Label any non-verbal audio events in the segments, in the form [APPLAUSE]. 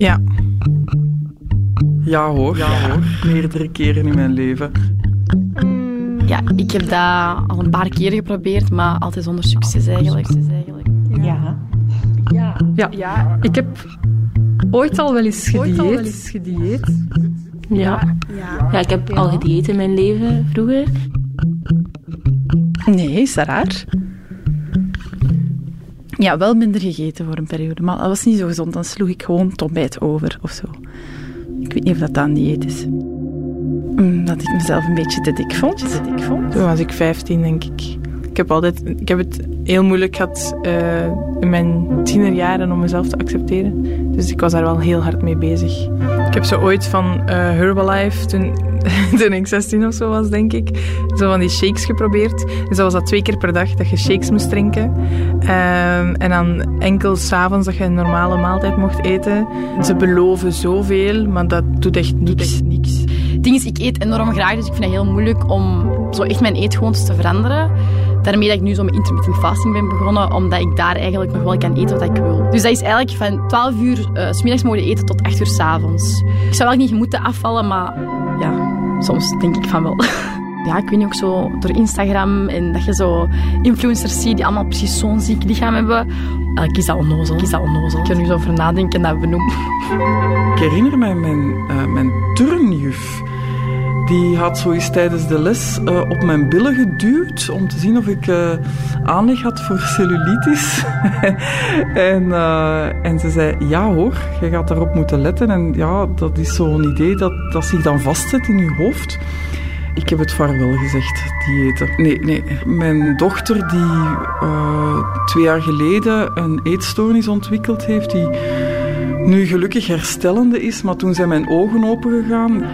Ja. Ja hoor, ja, hoor. Meerdere keren in mijn leven. Ja, ik heb dat al een paar keer geprobeerd, maar altijd zonder succes eigenlijk. Ja. Ja. ja. Ik heb ooit al wel eens gedieet. Ja. ja. ik heb al gedieet in mijn leven vroeger. Nee, is dat raar? Ja, wel minder gegeten voor een periode, maar dat was niet zo gezond. Dan sloeg ik gewoon het over of zo. Ik weet niet of dat dan dieet is. Mm, dat ik mezelf een beetje te dik vond. Te dik vond. Toen was ik 15, denk ik. Ik heb, altijd, ik heb het heel moeilijk gehad uh, in mijn tienerjaren om mezelf te accepteren. Dus ik was daar wel heel hard mee bezig. Ik heb zo ooit van uh, Herbalife, toen, [LAUGHS] toen ik 16 of zo was, denk ik, zo van die shakes geprobeerd. Dus dat was dat twee keer per dag dat je shakes moest drinken. Um, en dan enkel s'avonds dat je een normale maaltijd mocht eten. Ze beloven zoveel, maar dat doet echt niks. Doet echt niks. Het ding is, ik eet enorm graag, dus ik vind het heel moeilijk om zo echt mijn eetgewoontes te veranderen. Daarmee dat ik nu zo met intermittent fasting ben begonnen, omdat ik daar eigenlijk nog wel kan eten wat ik wil. Dus dat is eigenlijk van 12 uur uh, s middags mogen eten tot 8 uur s avonds. Ik zou wel niet moeten afvallen, maar ja, soms denk ik van wel. [LAUGHS] Ja, ik weet niet, ook zo door Instagram en dat je zo influencers ziet die allemaal precies zo'n ziek lichaam hebben. Ik is dat onnozel. Ik is dat onnozel. Ik kan er nu zo over nadenken en dat benoemen. Ik herinner mij mijn, uh, mijn turnjuf die had zoiets tijdens de les uh, op mijn billen geduwd om te zien of ik uh, aanleg had voor cellulitis. [LAUGHS] en, uh, en ze zei, ja hoor, je gaat daarop moeten letten. En ja, dat is zo'n idee dat, dat zich dan vastzet in je hoofd. Ik heb het vaarwel gezegd, diëten. Nee, nee. Mijn dochter die twee jaar geleden een eetstoornis ontwikkeld heeft, die nu gelukkig herstellende is, maar toen zijn mijn ogen open gegaan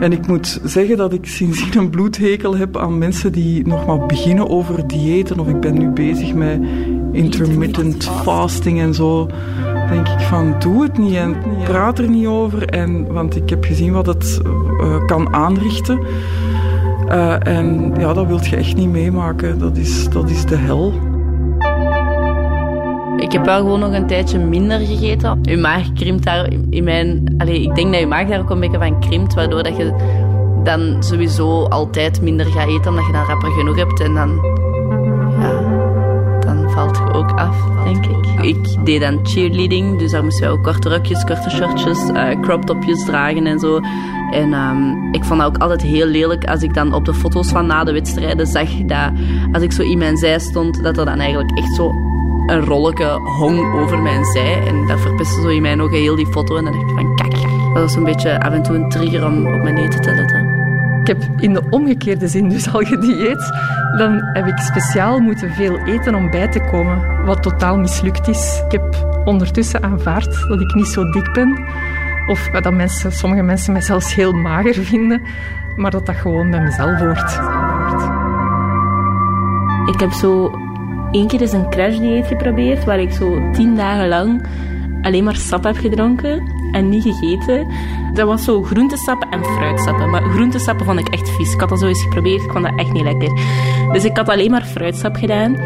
en ik moet zeggen dat ik sindsdien een bloedhekel heb aan mensen die nog maar beginnen over diëten. Of ik ben nu bezig met intermittent fasting en zo. Denk ik van, doe het niet en praat er niet over. En, want ik heb gezien wat het uh, kan aanrichten. Uh, en ja, dat wilt je echt niet meemaken. Dat is, dat is de hel. Ik heb wel gewoon nog een tijdje minder gegeten. Je maag krimpt daar in mijn... Allee, ik denk dat je maag daar ook een beetje van krimpt, waardoor dat je dan sowieso altijd minder gaat eten, omdat je dan rapper genoeg hebt. En dan... Ja, dan valt je ook af, denk ik. Ik deed dan cheerleading, dus daar moesten we ook korte rokjes, korte shortjes, uh, crop topjes dragen en zo. En um, ik vond dat ook altijd heel lelijk als ik dan op de foto's van na de wedstrijden zag dat als ik zo in mijn zij stond, dat er dan eigenlijk echt zo een rolletje hong over mijn zij. En dat verpestte zo in mijn ogen heel die foto. En dan dacht ik van, kijk, dat was een beetje af en toe een trigger om op mijn eten te letten. Ik heb in de omgekeerde zin dus al gedieet. Dan heb ik speciaal moeten veel eten om bij te komen, wat totaal mislukt is. Ik heb ondertussen aanvaard dat ik niet zo dik ben. Of dat mensen, sommige mensen mij zelfs heel mager vinden. Maar dat dat gewoon bij mezelf hoort. Ik heb zo Eén keer is een crashdieet geprobeerd, waar ik zo tien dagen lang alleen maar sap heb gedronken en niet gegeten. Dat was zo groentesappen en fruitsappen. Maar groentesappen vond ik echt vies. Ik had dat zo eens geprobeerd, ik vond dat echt niet lekker. Dus ik had alleen maar fruitsap gedaan.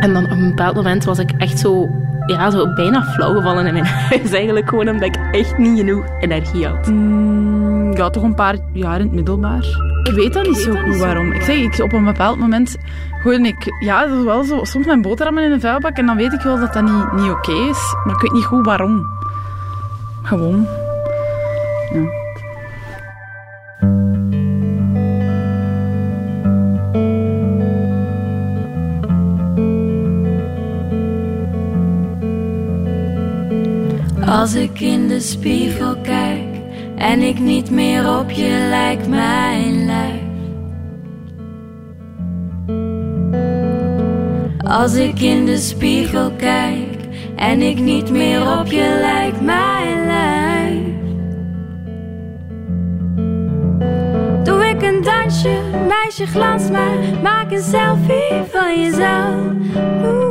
En dan op een bepaald moment was ik echt zo, ja, zo bijna flauw gevallen in mijn [LAUGHS] huis. Eigenlijk gewoon omdat ik echt niet genoeg energie had. Mm, ja, toch een paar jaar in het middelbaar. Ik weet dat niet zo goed waarom. Ik zeg, ik, op een bepaald moment gewoon ik, ja, dat is wel zo, soms mijn boterhammen in een vuilbak en dan weet ik wel dat dat niet, niet oké is. Maar ik weet niet goed waarom. Gewoon. Ja. Als ik in de spiegel kijk en ik niet meer op je lijk, mijn lijf. Als ik in de spiegel kijk en ik niet meer op je lijk, mijn lijf. Doe ik een dansje, meisje glans maar, maak een selfie van jezelf.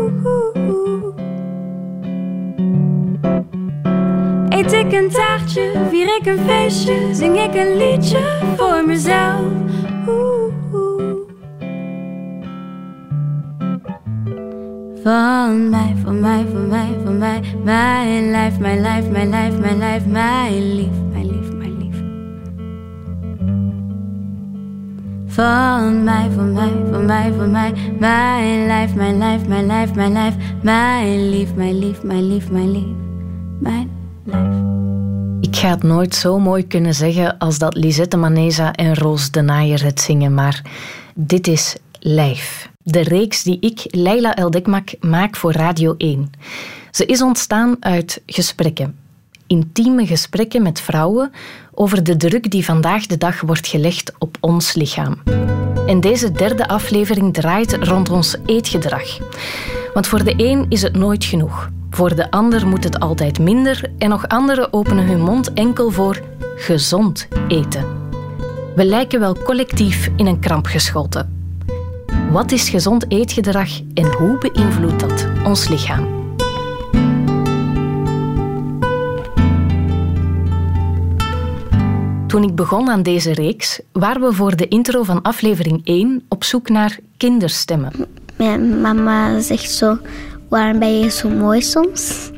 Eet ik een taartje, vier ik een feestje, zing ik een liedje voor mezelf. Van mij, van mij, van mij, van mij. Mijn lijf, mijn lijf, mijn lijf, mijn lijf, mijn lief, mijn lief, mijn lief. Van mij, van mij, van mij, van mij. Mijn lijf, mijn lijf, mijn lijf, mijn lijf. Mijn lief, mijn lief, mijn lief, mijn lief. Mijn. Ik ga het nooit zo mooi kunnen zeggen als dat Lisette Maneza en Roos de Naaier het zingen, maar dit is Lijf. De reeks die ik, Leila Eldekmak, maak voor Radio 1. Ze is ontstaan uit gesprekken. Intieme gesprekken met vrouwen over de druk die vandaag de dag wordt gelegd op ons lichaam. En deze derde aflevering draait rond ons eetgedrag. Want voor de een is het nooit genoeg. Voor de ander moet het altijd minder en nog anderen openen hun mond enkel voor gezond eten. We lijken wel collectief in een kramp geschoten. Wat is gezond eetgedrag en hoe beïnvloedt dat ons lichaam? Toen ik begon aan deze reeks, waren we voor de intro van aflevering 1 op zoek naar kinderstemmen. Mijn mama zegt zo, waarom ben je zo mooi soms?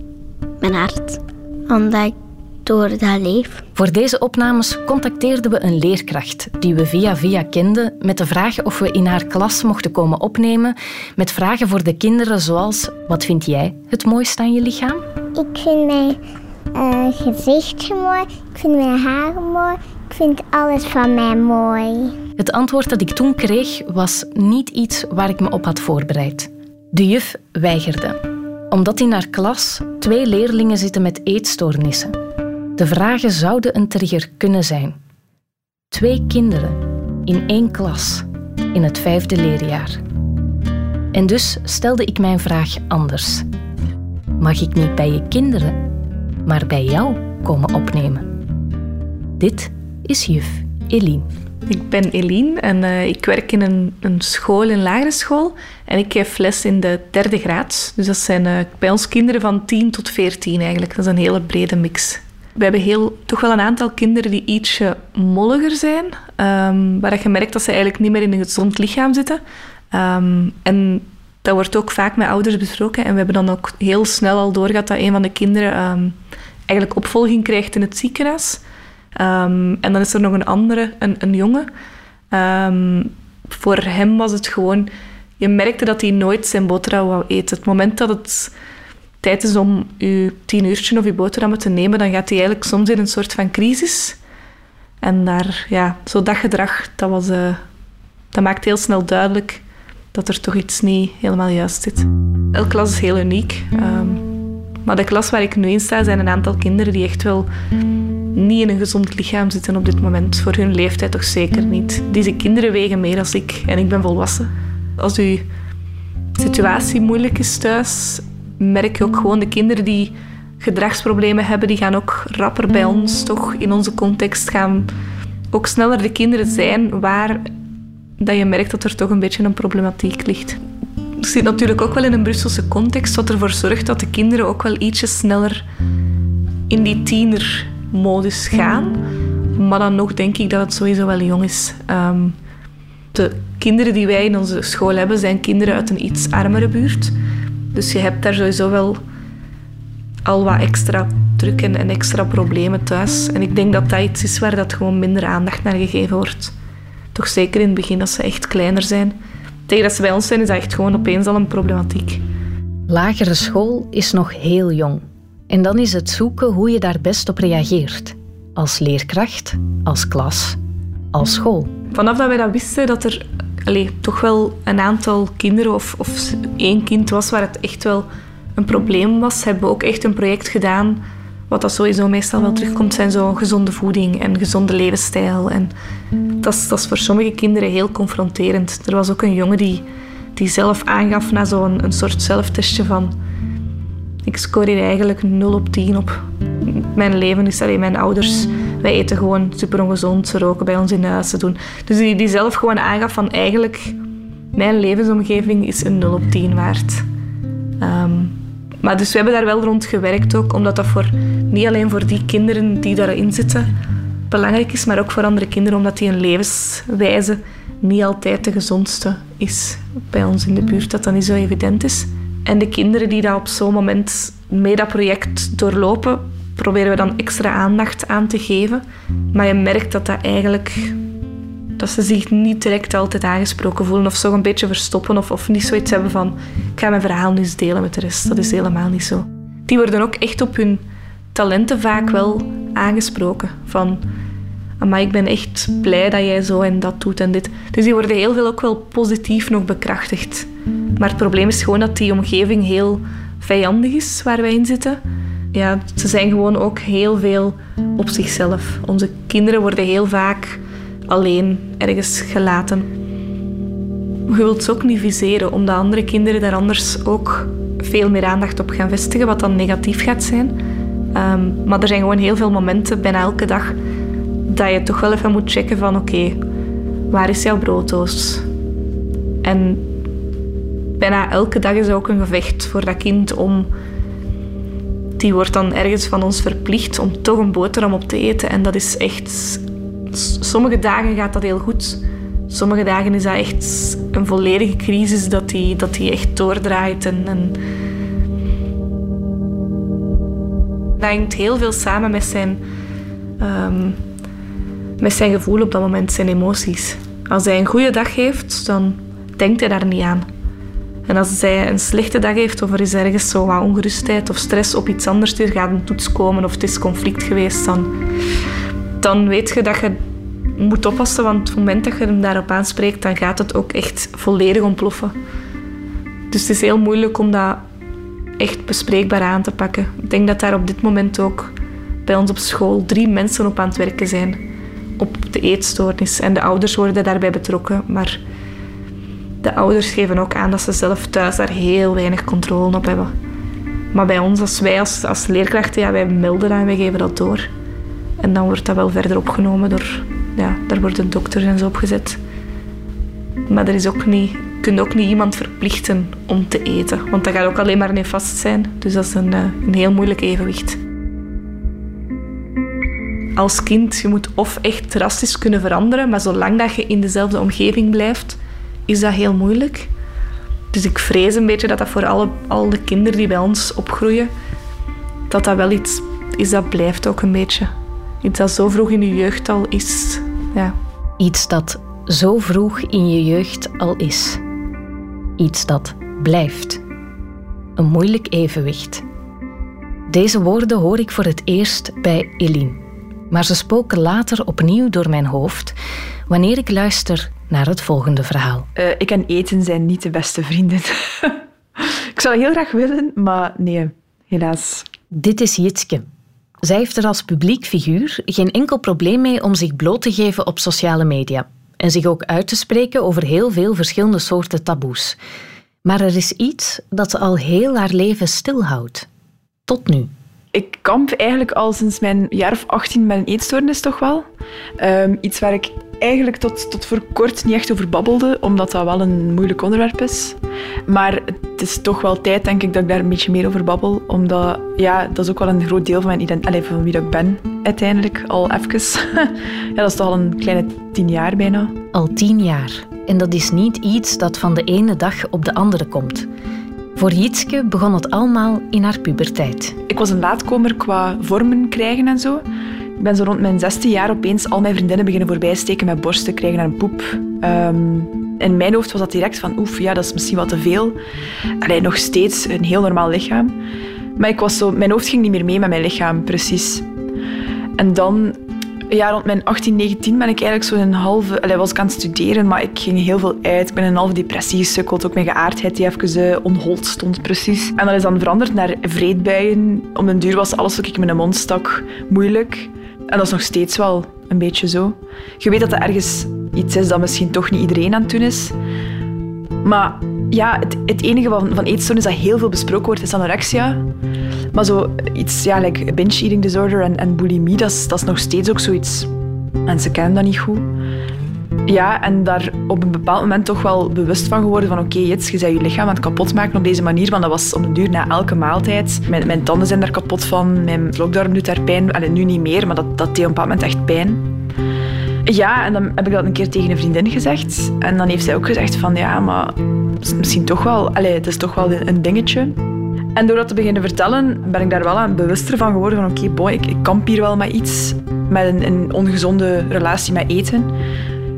Mijn hart. Omdat ik door dat leef. Voor deze opnames contacteerden we een leerkracht die we via via kenden met de vraag of we in haar klas mochten komen opnemen met vragen voor de kinderen zoals wat vind jij het mooiste aan je lichaam? Ik vind mijn uh, gezichtje mooi, ik vind mijn haren mooi, ik vind alles van mij mooi. Het antwoord dat ik toen kreeg was niet iets waar ik me op had voorbereid. De juf weigerde, omdat in haar klas twee leerlingen zitten met eetstoornissen. De vragen zouden een trigger kunnen zijn. Twee kinderen in één klas in het vijfde leerjaar. En dus stelde ik mijn vraag anders. Mag ik niet bij je kinderen, maar bij jou komen opnemen? Dit is juf Eline. Ik ben Eline en uh, ik werk in een, een, school, een lagere school. En ik geef les in de derde graad. Dus dat zijn uh, bij ons kinderen van 10 tot 14 eigenlijk. Dat is een hele brede mix. We hebben heel, toch wel een aantal kinderen die ietsje molliger zijn. Um, waar je merkt dat ze eigenlijk niet meer in een gezond lichaam zitten. Um, en dat wordt ook vaak met ouders besproken. En we hebben dan ook heel snel al doorgehad dat een van de kinderen um, eigenlijk opvolging krijgt in het ziekenhuis. En dan is er nog een andere, een, een jongen. voor hem was het gewoon... Je merkte dat hij nooit zijn boterham wou eten. Het moment dat het tijd is om je tien uurtje of je boterhammen te nemen, dan gaat hij eigenlijk soms in een soort van crisis. En daar, ja, zo dat gedrag, dat, was, uh, dat maakt heel snel duidelijk dat er toch iets niet helemaal juist zit. Elke klas is heel uniek. Um, maar de klas waar ik nu in sta, zijn een aantal kinderen die echt wel niet in een gezond lichaam zitten op dit moment. Voor hun leeftijd toch zeker niet. Deze kinderen wegen meer dan ik en ik ben volwassen. Als uw situatie moeilijk is thuis merk je ook gewoon de kinderen die gedragsproblemen hebben, die gaan ook rapper bij ons, toch in onze context gaan ook sneller de kinderen zijn waar dat je merkt dat er toch een beetje een problematiek ligt. Het zit natuurlijk ook wel in een Brusselse context, wat ervoor zorgt dat de kinderen ook wel ietsje sneller in die tienermodus gaan. Maar dan nog denk ik dat het sowieso wel jong is. Ehm, de kinderen die wij in onze school hebben, zijn kinderen uit een iets armere buurt. Dus je hebt daar sowieso wel al wat extra druk en, en extra problemen thuis. En ik denk dat dat iets is waar dat gewoon minder aandacht naar gegeven wordt. Toch zeker in het begin als ze echt kleiner zijn. Tegen dat ze bij ons zijn, is dat echt gewoon opeens al een problematiek. Lagere school is nog heel jong. En dan is het zoeken hoe je daar best op reageert. Als leerkracht, als klas, als school. Vanaf dat wij dat wisten, dat er allee, toch wel een aantal kinderen of, of één kind was waar het echt wel een probleem was, hebben we ook echt een project gedaan. Wat dat sowieso meestal wel terugkomt, zijn zo gezonde voeding en gezonde levensstijl. En dat is, dat is voor sommige kinderen heel confronterend. Er was ook een jongen die, die zelf aangaf na zo'n een soort zelftestje van... Ik scoor hier eigenlijk 0 op 10 op. Mijn leven is alleen mijn ouders wij eten gewoon super ongezond, ze roken bij ons in huis, te doen. Dus die, die zelf gewoon aangaf van eigenlijk, mijn levensomgeving is een 0 op 10 waard. Um, maar dus we hebben daar wel rond gewerkt ook, omdat dat voor, niet alleen voor die kinderen die daarin zitten belangrijk is, maar ook voor andere kinderen, omdat die een levenswijze niet altijd de gezondste is bij ons in de buurt, dat dat niet zo evident is. En de kinderen die dat op zo'n moment mee dat project doorlopen, proberen we dan extra aandacht aan te geven. Maar je merkt dat dat eigenlijk... Dat ze zich niet direct altijd aangesproken voelen of zo een beetje verstoppen of, of niet zoiets hebben van ik ga mijn verhaal nu eens delen met de rest. Dat is helemaal niet zo. Die worden ook echt op hun talenten vaak wel aangesproken. Van, maar ik ben echt blij dat jij zo en dat doet en dit. Dus die worden heel veel ook wel positief nog bekrachtigd. Maar het probleem is gewoon dat die omgeving heel vijandig is waar wij in zitten. Ja, ze zijn gewoon ook heel veel op zichzelf. Onze kinderen worden heel vaak alleen ergens gelaten. Je wilt ze ook niet viseren, omdat andere kinderen daar anders ook veel meer aandacht op gaan vestigen, wat dan negatief gaat zijn. Ehm, maar er zijn gewoon heel veel momenten, bijna elke dag, dat je toch wel even moet checken van oké, waar is jouw brooddoos? En bijna elke dag is ook een gevecht voor dat kind om... Die wordt dan ergens van ons verplicht om toch een boterham op te eten. En dat is echt... Sommige dagen gaat dat heel goed. Sommige dagen is dat echt een volledige crisis dat die, dat die echt doordraait. En, en dat hangt heel veel samen met zijn, um, met zijn gevoel op dat moment, zijn emoties. Als hij een goede dag heeft, dan denkt hij daar niet aan. En als hij een slechte dag heeft of er is ergens zo wat ongerustheid of stress op iets anders, er gaat een toets komen of het is conflict geweest, dan, dan weet je dat je moet oppassen, want op het moment dat je hem daarop aanspreekt, dan gaat het ook echt volledig ontploffen. Dus het is heel moeilijk om dat echt bespreekbaar aan te pakken. Ik denk dat daar op dit moment ook bij ons op school drie mensen op aan het werken zijn op de eetstoornis. En de ouders worden daarbij betrokken, maar de ouders geven ook aan dat ze zelf thuis daar heel weinig controle op hebben. Maar bij ons, als wij als, leerkrachten, ja, wij melden dat en wij geven dat door. En dan wordt dat wel verder opgenomen door, ja, daar worden dokters en zo opgezet. Maar er is ook niet, je kunt ook niet iemand verplichten om te eten, want dat gaat ook alleen maar nefast zijn. Dus dat is een, eh, een heel moeilijk evenwicht. Als kind, je moet of echt drastisch kunnen veranderen, maar zolang dat je in dezelfde omgeving blijft, is dat heel moeilijk. Dus ik vrees een beetje dat dat voor alle, al de kinderen die bij ons opgroeien, dat dat wel iets is dat blijft ook een beetje. Iets dat zo vroeg in je jeugd al is. Ja. Iets dat zo vroeg in je jeugd al is. Iets dat blijft. Een moeilijk evenwicht. Deze woorden hoor ik voor het eerst bij Eline. Maar ze spoken later opnieuw door mijn hoofd wanneer ik luister naar het volgende verhaal. Uh, ik en eten zijn niet de beste vrienden. [LAUGHS] ik zou heel graag willen, maar nee, helaas. Dit is Jitske. Zij heeft er als publiek figuur geen enkel probleem mee om zich bloot te geven op sociale media en zich ook uit te spreken over heel veel verschillende soorten taboes. Maar er is iets dat ze al heel haar leven stilhoudt. Tot nu. Ik kamp eigenlijk al sinds mijn jaar of 18 met een eetstoornis toch wel. Um, iets waar ik eigenlijk tot, tot voor kort niet echt over babbelde, omdat dat wel een moeilijk onderwerp is. Maar het is toch wel tijd, denk ik, dat ik daar een beetje meer over babbel. Omdat, ja, dat is ook wel een groot deel van, mijn identiteit, van wie dat ik ben, uiteindelijk, al even. [LAUGHS] ja, dat is toch al een kleine tien jaar bijna. Al tien jaar. En dat is niet iets dat van de ene dag op de andere komt. Voor Jitske begon het allemaal in haar puberteit. Ik was een laatkomer qua vormen krijgen en zo. Ik ben zo rond mijn zesde jaar opeens al mijn vriendinnen beginnen voorbijsteken met borsten krijgen een poep. Um, in mijn hoofd was dat direct van, oef, ja, dat is misschien wat te veel. Alleen nog steeds een heel normaal lichaam. Maar ik was zo, mijn hoofd ging niet meer mee met mijn lichaam, precies. En dan, ja, rond mijn 18, 19 ben ik eigenlijk zo een halve... Allee, was ik aan het studeren, maar ik ging heel veel uit. Ik ben een halve depressie gesukkeld. Ook mijn geaardheid die even uh, onhold stond, precies. En dat is dan veranderd naar vreedbuien. Om een duur was alles wat ik in mijn mond stak moeilijk. En dat is nog steeds wel een beetje zo. Je weet dat er ergens iets is dat misschien toch niet iedereen aan het doen is. Maar ja, het, het enige van, van eetstoornis dat heel veel besproken wordt, is anorexia. Maar zo iets, ja, like binge eating disorder en, en bulimie, dat is, nog steeds ook zoiets. Mensen kennen dat niet goed. Ja, en daar op een bepaald moment toch wel bewust van geworden van oké, okay, je bent je lichaam aan het kapot maken op deze manier, want dat was om de duur na elke maaltijd. Mijn, mijn tanden zijn daar kapot van, mijn slokdarm doet daar pijn. Allee, nu niet meer, maar dat, dat deed op een bepaald moment echt pijn. Ja, en dan heb ik dat een keer tegen een vriendin gezegd. En dan heeft zij ook gezegd van ja, maar misschien toch wel, allez, het is toch wel een dingetje. En door dat te beginnen vertellen, ben ik daar wel aan bewuster van geworden van oké, boy, ik, ik kamp hier wel met iets, met een, een ongezonde relatie met eten.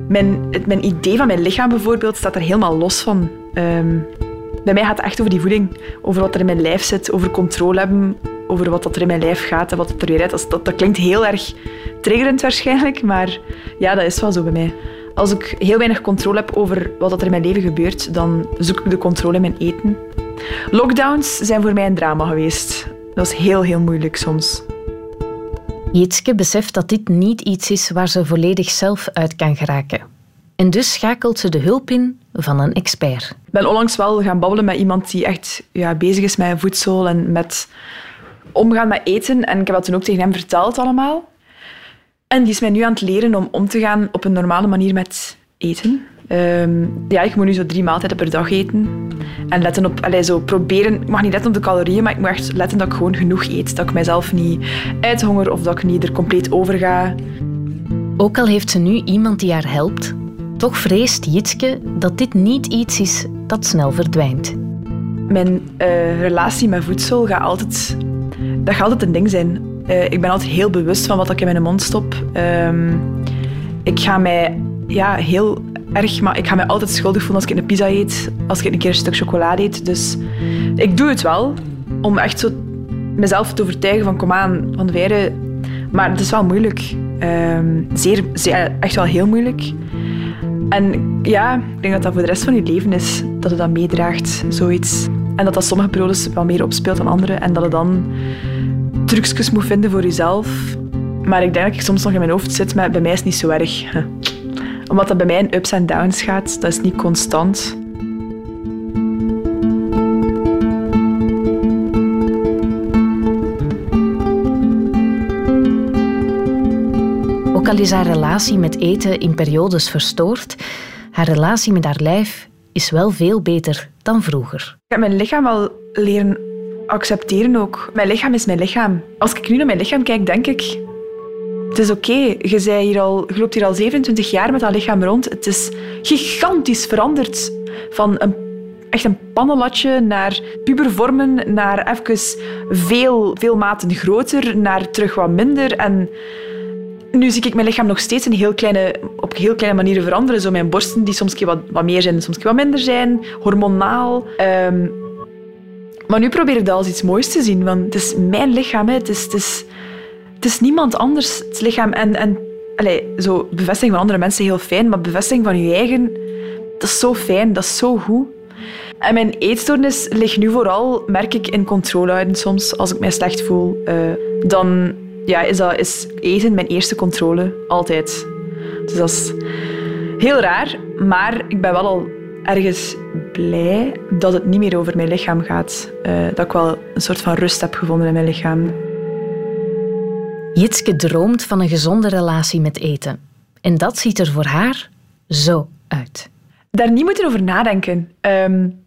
Mijn, het, mijn idee van mijn lichaam bijvoorbeeld staat er helemaal los van. Ehm, bij mij gaat het echt over die voeding, over wat er in mijn lijf zit, over controle hebben, over wat er in mijn lijf gaat en wat er weer uit. Dat, dat klinkt heel erg triggerend waarschijnlijk, maar ja, dat is wel zo bij mij. Als ik heel weinig controle heb over wat er in mijn leven gebeurt, dan zoek ik de controle in mijn eten. Lockdowns zijn voor mij een drama geweest. Dat is heel, heel moeilijk soms. Jitske beseft dat dit niet iets is waar ze volledig zelf uit kan geraken. En dus schakelt ze de hulp in van een expert. Ik ben onlangs wel gaan babbelen met iemand die echt ja, bezig is met voedsel en met omgaan met eten. En ik heb dat toen ook tegen hem verteld allemaal. En die is mij nu aan het leren om om te gaan op een normale manier met eten. Ehm, ja, ik moet nu zo drie maaltijden per dag eten. En letten op, allez, zo proberen, ik mag niet letten op de calorieën, maar ik moet echt letten dat ik gewoon genoeg eet. Dat ik mijzelf niet uithonger of dat ik niet er compleet over ga. Ook al heeft ze nu iemand die haar helpt, toch vreest Jitske dat dit niet iets is dat snel verdwijnt. Mijn uh, relatie met voedsel gaat altijd, dat gaat altijd een ding zijn. Uh, ik ben altijd heel bewust van wat ik in mijn mond stop. Um, ik ga mij ja, heel erg, maar ik ga mij altijd schuldig voelen als ik een pizza eet, als ik een keer een stuk chocolade eet. Dus ik doe het wel om echt zo mezelf te overtuigen van kom aan, van de Weire. Maar het is wel moeilijk. Um, zeer, zeer, echt wel heel moeilijk. En ja, ik denk dat dat voor de rest van je leven is, dat het dat meedraagt, zoiets. En dat dat sommige periodes wel meer opspeelt dan andere. En dat het dan trucjes moet vinden voor jezelf. Maar ik denk dat ik soms nog in mijn hoofd zit, maar bij mij is het niet zo erg. [LAUGHS] Omdat dat bij mij in ups en downs gaat, dat is niet constant. Ook al is haar relatie met eten in periodes verstoord, haar relatie met haar lijf is wel veel beter dan vroeger. Ik heb mijn lichaam wel leren accepteren ook. Mijn lichaam is mijn lichaam. Als ik nu naar mijn lichaam kijk, denk ik... Het is oké. Je, hier al, je loopt hier al 27 jaar met dat lichaam rond. Het is gigantisch veranderd. Van een, echt een pannenlatje naar pubervormen, naar even veel, veel maten groter, naar terug wat minder. En nu zie ik mijn lichaam nog steeds in heel kleine, op heel kleine manieren veranderen. Zo mijn borsten die soms wat, wat meer zijn, soms wat minder zijn. Hormonaal. Um, maar nu probeer ik dat als iets moois te zien. Want het is mijn lichaam. Hè. Het, is, het, is, het is niemand anders. Het lichaam. En, en allez, zo, bevestiging van andere mensen heel fijn. Maar bevestiging van je eigen, dat is zo fijn. Dat is zo goed. En mijn eetstoornis ligt nu vooral, merk ik, in controle houden soms. Als ik mij slecht voel, uh, dan ja, is, dat, is eten mijn eerste controle. Altijd. Dus dat is heel raar. Maar ik ben wel al ergens blij dat het niet meer over mijn lichaam gaat. Uh, dat ik wel een soort van rust heb gevonden in mijn lichaam. Jitske droomt van een gezonde relatie met eten. En dat ziet er voor haar zo uit. Daar niet moeten over nadenken. Um,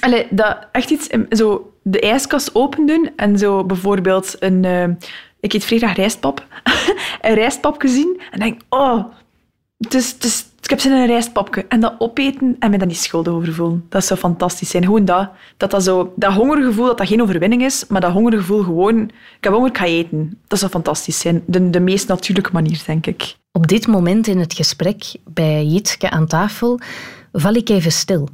allee, dat echt iets, zo de ijskast open doen en zo bijvoorbeeld een. Uh, ik eet vrij graag rijstpap. [LAUGHS] een rijstpap gezien en denk, oh, het is, het is ik heb zin in een rijstpapje. En dat opeten en me dan niet schuldig over voelen. Dat zou fantastisch zijn. Gewoon dat. Dat, dat, zo, dat hongergevoel, dat dat geen overwinning is, maar dat hongergevoel gewoon... Ik heb honger, ik ga eten. Dat zou fantastisch zijn. De, de meest natuurlijke manier, denk ik. Op dit moment in het gesprek bij Jitske aan tafel val ik even stil.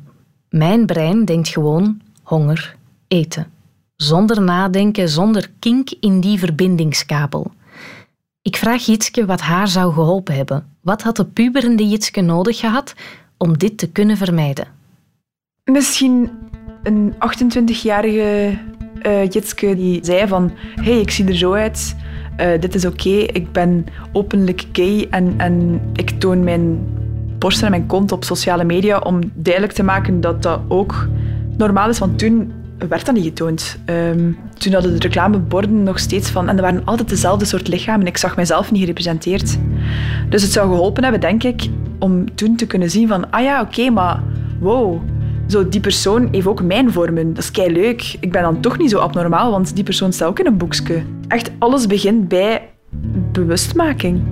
Mijn brein denkt gewoon honger, eten. Zonder nadenken, zonder kink in die verbindingskabel. Ik vraag Jitske wat haar zou geholpen hebben. Wat had de puberende Jitske nodig gehad om dit te kunnen vermijden? Misschien een 28-jarige uh, Jitske die zei van hey, ik zie er zo uit, uh, dit is oké, ik ben openlijk gay en, en ik toon mijn borsten en mijn kont op sociale media om duidelijk te maken dat dat ook normaal is. Want toen werd dat niet getoond. Um, toen hadden de reclameborden nog steeds van... En er waren altijd dezelfde soort lichamen. Ik zag mijzelf niet gerepresenteerd. Dus het zou geholpen hebben, denk ik, om toen te kunnen zien van... Ah ja, oké, maar wow... Zo, die persoon heeft ook mijn vormen. Dat is kei leuk. Ik ben dan toch niet zo abnormaal, want die persoon staat ook in een boekje. Echt, alles begint bij bewustmaking.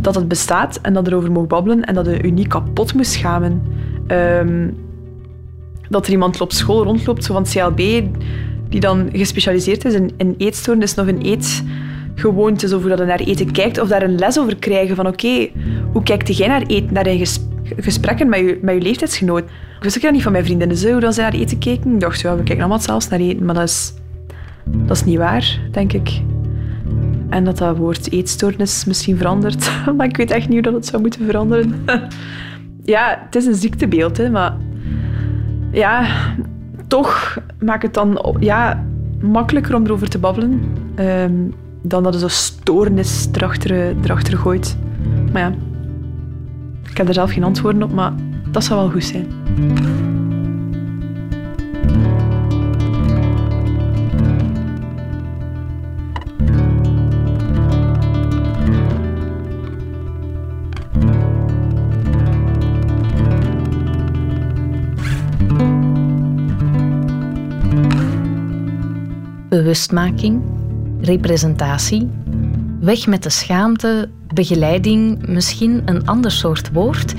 Dat het bestaat en dat erover mogen babbelen en dat je je niet kapot moet schamen. Um, dat er iemand op school rondloopt, zo van CLB, die dan gespecialiseerd is in, in eetstoornis, nog een eetgewoonte, of hoe dat naar eten kijkt, of daar een les over krijgen van oké, hoe kijkt jij naar eten, naar je gesprekken met je, met je leeftijdsgenoot. Ik wist ook dat niet van mijn vriendinnen zo, hoe ze naar eten keken. Ik dacht, ja, we kijken allemaal zelfs naar eten, maar dat is, dat is niet waar, denk ik. En dat dat woord eetstoornis misschien verandert. [LAUGHS] maar ik weet echt niet hoe dat het zou moeten veranderen. [LAUGHS] ja, het is een ziektebeeld, hè, maar ja, toch maakt het dan ja, makkelijker om erover te babbelen ehm, dan dat er zo stoornis erachter, erachter gooit. Maar ja, ik heb er zelf geen antwoorden op, maar dat zou wel goed zijn. Bewustmaking, representatie, weg met de schaamte, begeleiding, misschien een ander soort woord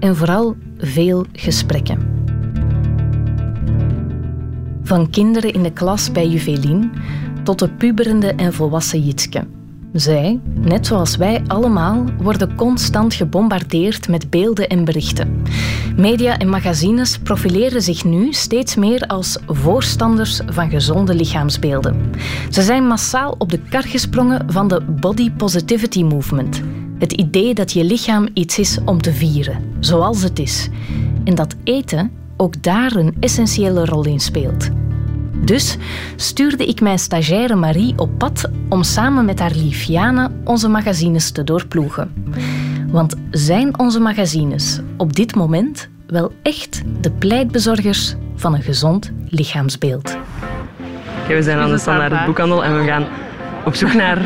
en vooral veel gesprekken. Van kinderen in de klas bij Juvelin tot de puberende en volwassen Jitske. Zij, net zoals wij allemaal, worden constant gebombardeerd met beelden en berichten. Media en magazines profileren zich nu steeds meer als voorstanders van gezonde lichaamsbeelden. Ze zijn massaal op de kar gesprongen van de body positivity movement. Het idee dat je lichaam iets is om te vieren, zoals het is. En dat eten ook daar een essentiële rol in speelt. Dus stuurde ik mijn stagiaire Marie op pad om samen met haar lief Jana onze magazines te doorploegen. Want zijn onze magazines op dit moment wel echt de pleitbezorgers van een gezond lichaamsbeeld? Okay, we zijn aan de standaard boekhandel en we gaan op zoek naar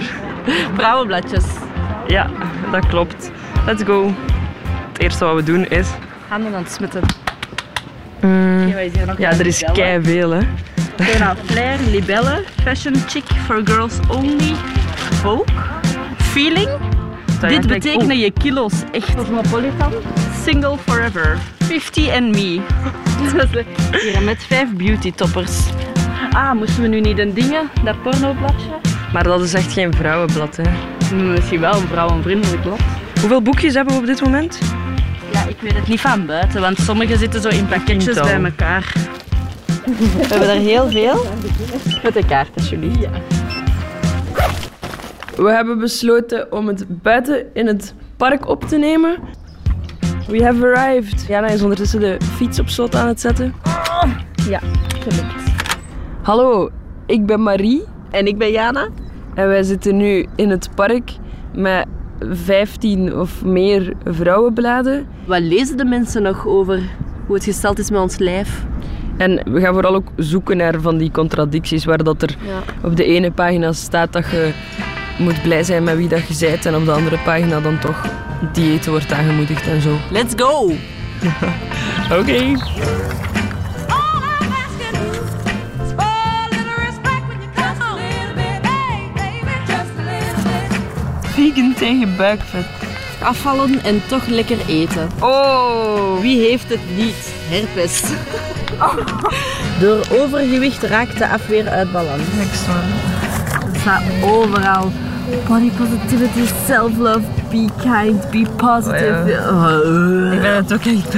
vrouwenbladjes. Ja, dat klopt. Let's go. Het eerste wat we doen is... Handen aan het smitten. Mm. Ja, er is kei veel, hè. Dora Flair, Libelle, Fashion Chic for Girls Only, Vogue, Feeling. Dit betekenen je kilo's echt. Cosmopolitan. Single Forever, 50 and Me. [LAUGHS] Hier met vijf beauty toppers. Ah, moesten we nu niet een dingen, dat pornobladje? Maar dat is echt geen vrouwenblad, hè? Misschien wel een vrouwenvriendelijk blad. Hoeveel boekjes hebben we op dit moment? Ja, ik weet het niet van buiten, want sommige zitten zo in pakketjes bij elkaar. We hebben er heel veel. Met de kaart, alsjeblieft. Ja. We hebben besloten om het buiten in het park op te nemen. We have arrived. Jana is ondertussen de fiets op slot aan het zetten. Ja, gelukt. Hallo, ik ben Marie. En ik ben Jana. En wij zitten nu in het park met 15 of meer vrouwenbladen. Wat lezen de mensen nog over hoe het gesteld is met ons lijf? En we gaan vooral ook zoeken naar van die contradicties, waar dat er op de ene pagina staat dat je moet blij zijn met wie dat je bent en op de andere pagina dan toch dieet wordt aangemoedigd en zo. Let's go! [LAUGHS] Oké. Okay. Vegan tegen buikvet. Afvallen en toch lekker eten. Oh! Wie heeft het niet? Herpes. [LAUGHS] [LAUGHS] Door overgewicht raakt de afweer uit balans. Next one. Het staat overal. Body positivity, self-love, be kind, be positive. Oh, Ik ben het ook echt.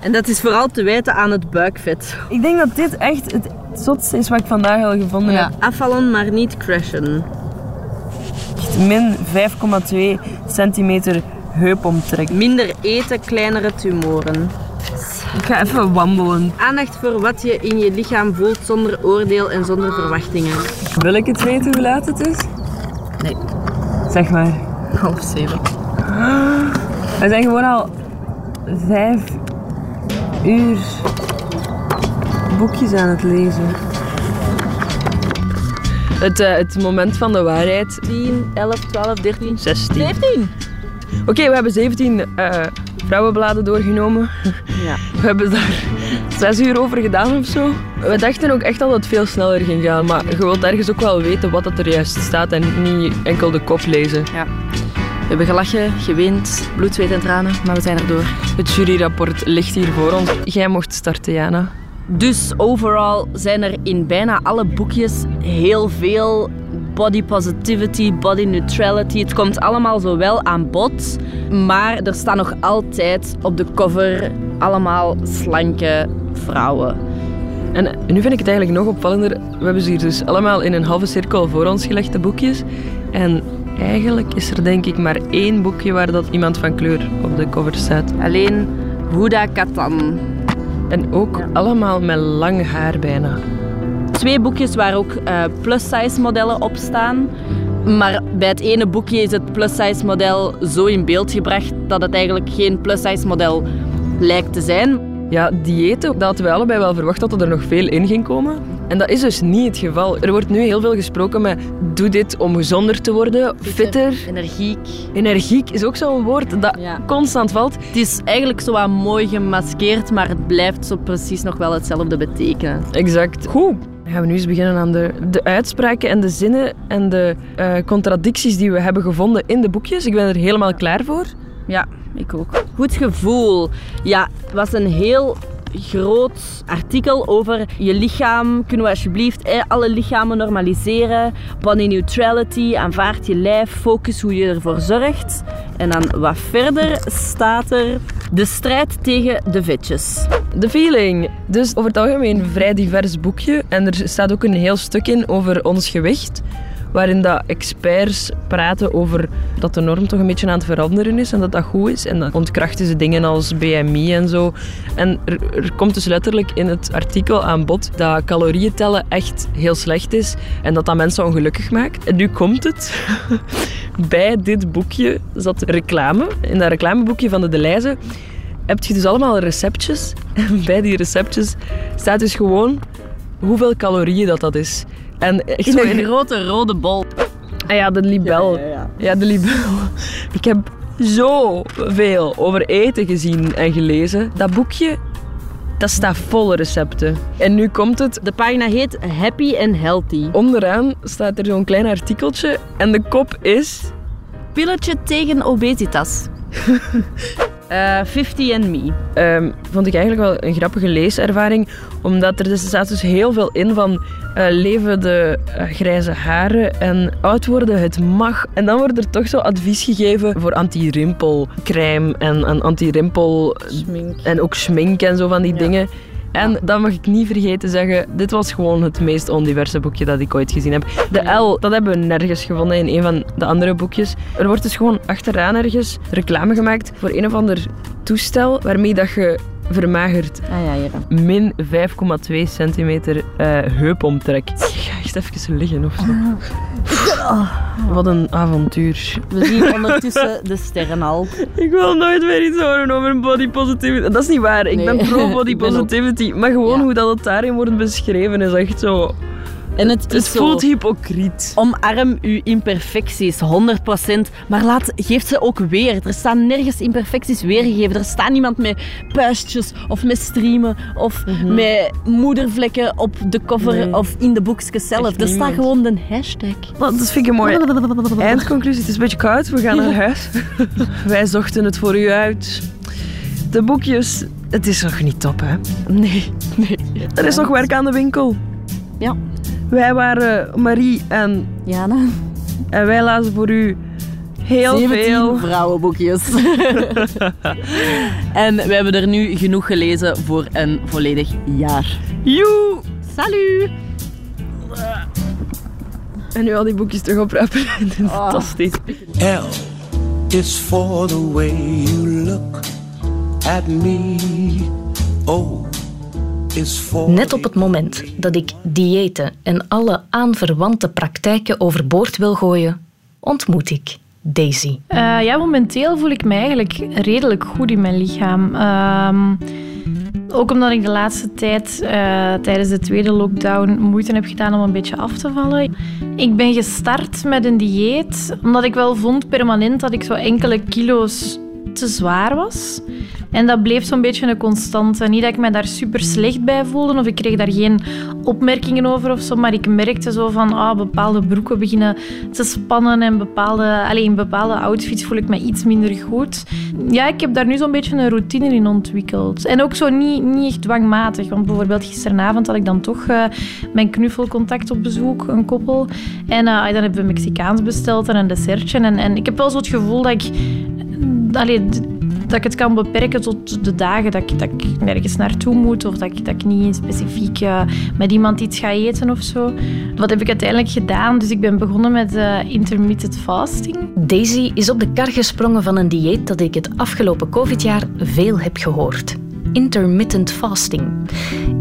En dat is vooral te wijten aan het buikvet. Ik denk dat dit echt het zotste is wat ik vandaag al gevonden ja. heb. Afvallen, maar niet crashen. Min 5,2 centimeter heupomtrek. Minder eten, kleinere tumoren. Ik ga even wandelen. Aandacht voor wat je in je lichaam voelt zonder oordeel en zonder verwachtingen. Wil ik het weten hoe laat het is? Nee. Zeg maar. Half zeven. We zijn gewoon al vijf uur boekjes aan het lezen. Het, uh, het moment van de waarheid. 10, 11, 12, 13, 16. 17. Oké, okay, we hebben 17 uh, vrouwenbladen doorgenomen. Ja. We hebben daar zes uur over gedaan of zo. We dachten ook echt dat het veel sneller ging gaan, maar je wilt ergens ook wel weten wat er juist staat en niet enkel de kop lezen. Ja. We hebben gelachen, geweend, bloed, zweet en tranen, maar we zijn erdoor. Het juryrapport ligt hier voor ons. Jij mocht starten, Jana. Dus overal zijn er in bijna alle boekjes heel veel body positivity, body neutrality. Het komt allemaal zo wel aan bod. Maar er staan nog altijd op de cover allemaal slanke vrouwen. En nu vind ik het eigenlijk nog opvallender. We hebben ze hier dus allemaal in een halve cirkel voor ons gelegd, de boekjes. En eigenlijk is er denk ik maar één boekje waar dat iemand van kleur op de cover staat. Alleen Huda Katan. En ook allemaal met lang haar bijna. Twee boekjes waar ook uh, plus-size modellen op staan. Maar bij het ene boekje is het plus-size model zo in beeld gebracht dat het eigenlijk geen plus-size model lijkt te zijn. Ja, diëten, dat hadden wij allebei wel verwacht dat er nog veel in ging komen. En dat is dus niet het geval. Er wordt nu heel veel gesproken met doe dit om gezonder te worden, fitter. Energiek. Energiek is ook zo'n woord dat constant valt. Het is eigenlijk zo wat mooi gemaskeerd, maar het blijft zo precies nog wel hetzelfde betekenen. Exact. Goed. Gaan we nu eens beginnen aan de, de uitspraken en de zinnen en de uh, contradicties die we hebben gevonden in de boekjes. Ik ben er helemaal klaar voor. Ja, ik ook. Goed gevoel. Ja, het was een heel groot artikel over je lichaam. Kunnen we alsjeblieft alle lichamen normaliseren? Body neutrality, aanvaard je lijf, focus hoe je ervoor zorgt. En dan wat verder staat er de strijd tegen de vetjes. De feeling. Dus over het algemeen een vrij divers boekje. En er staat ook een heel stuk in over ons gewicht waarin dat experts praten over dat de norm toch een beetje aan het veranderen is en dat dat goed is. En dan ontkrachten ze dingen als BMI en zo. En er, komt dus letterlijk in het artikel aan bod dat calorieën tellen echt heel slecht is en dat dat mensen ongelukkig maakt. En nu komt het. [LAUGHS] Bij dit boekje zat reclame. In dat reclameboekje van de Deleuze heb je dus allemaal receptjes. [LAUGHS] En bij die receptjes staat dus gewoon hoeveel calorieën dat, dat is. En echt in een grote rode bol. Ah ja, de libel. Ja, ja, ja. de libel. Ik heb zoveel over eten gezien en gelezen. Dat boekje, dat staat vol recepten. En nu komt het. De pagina heet Happy and Healthy. Onderaan staat er zo'n klein artikeltje en de kop is... Pilletje tegen obesitas. [LAUGHS] Uh, eh, 50 and Me. Um, vond ik eigenlijk wel een grappige leeservaring, omdat er dus, staat dus heel veel in van uh, leven de uh, grijze haren en oud worden, het mag. En dan wordt er toch zo advies gegeven voor anti-rimpelcrème en, en anti-rimpel... En ook schmink en zo van die ja. dingen. En dan mag ik niet vergeten zeggen, dit was gewoon het meest ondiverse boekje dat ik ooit gezien heb. De L, dat hebben we nergens gevonden in een van de andere boekjes. Er wordt dus gewoon achteraan ergens reclame gemaakt voor een of ander toestel waarmee dat je vermagerd. Ah ja, ja. Min 5,2 centimeter uh, heupomtrek. Ga echt even liggen of zo. Ah. Wat een avontuur. We zien ondertussen de sterren al. Ik wil nooit meer iets horen over body positivity. Dat is niet waar. Ik ben pro body [LAUGHS] positivity. Maar gewoon hoe dat het daarin wordt beschreven is echt zo... En het, het voelt hypocriet. Omarm uw imperfecties, 100%. Maar laat, geef ze ook weer. Er staan nergens imperfecties weergegeven. Er staat niemand met puistjes of met streamen of mhm. met moedervlekken op de cover of in de boekjes zelf. Er staat gewoon een hashtag. dat vind ik een mooie [LAUGHS] eindconclusie. Het is een beetje koud. We gaan naar huis. [LAUGHS] Wij zochten het voor u uit. De boekjes, het is nog niet top, hè? Nee, nee. Er is nog werk aan de winkel. Ja. Wij waren Marie en Jana. En wij lazen voor u heel 17 veel vrouwenboekjes. [LAUGHS] en we hebben er nu genoeg gelezen voor een volledig jaar. Joe! Salut! En nu al die boekjes terug oprapen. [LAUGHS] Oh. Fantastisch. L is for the way you look at me. Oh. Net op het moment dat ik diëten en alle aanverwante praktijken overboord wil gooien, ontmoet ik Daisy. Uh, ja, momenteel voel ik me eigenlijk redelijk goed in mijn lichaam. Uh, ook omdat ik de laatste tijd, uh, tijdens de tweede lockdown, moeite heb gedaan om een beetje af te vallen. Ik ben gestart met een dieet, omdat ik wel vond permanent dat ik zo enkele kilo's te zwaar was. En dat bleef zo'n beetje een constante. Niet dat ik me daar super slecht bij voelde of ik kreeg daar geen opmerkingen over of zo, maar ik merkte zo van ah, bepaalde broeken beginnen te spannen en bepaalde, alleen in bepaalde outfits voel ik me iets minder goed. Ja, ik heb daar nu zo'n beetje een routine in ontwikkeld. En ook zo niet, niet echt dwangmatig, want bijvoorbeeld gisteravond had ik dan toch uh, mijn knuffelcontact op bezoek, een koppel. En uh, dan hebben we Mexicaans besteld en een dessertje. En, en ik heb wel zo het gevoel dat ik... Allee, dat ik het kan beperken tot de dagen dat ik, dat ik nergens naartoe moet of dat ik, niet specifiek uh, met iemand iets ga eten of zo. Wat heb ik uiteindelijk gedaan? Dus ik ben begonnen met uh, intermittent fasting. Daisy is op de kar gesprongen van een dieet dat ik het afgelopen COVID-jaar veel heb gehoord. Intermittent fasting.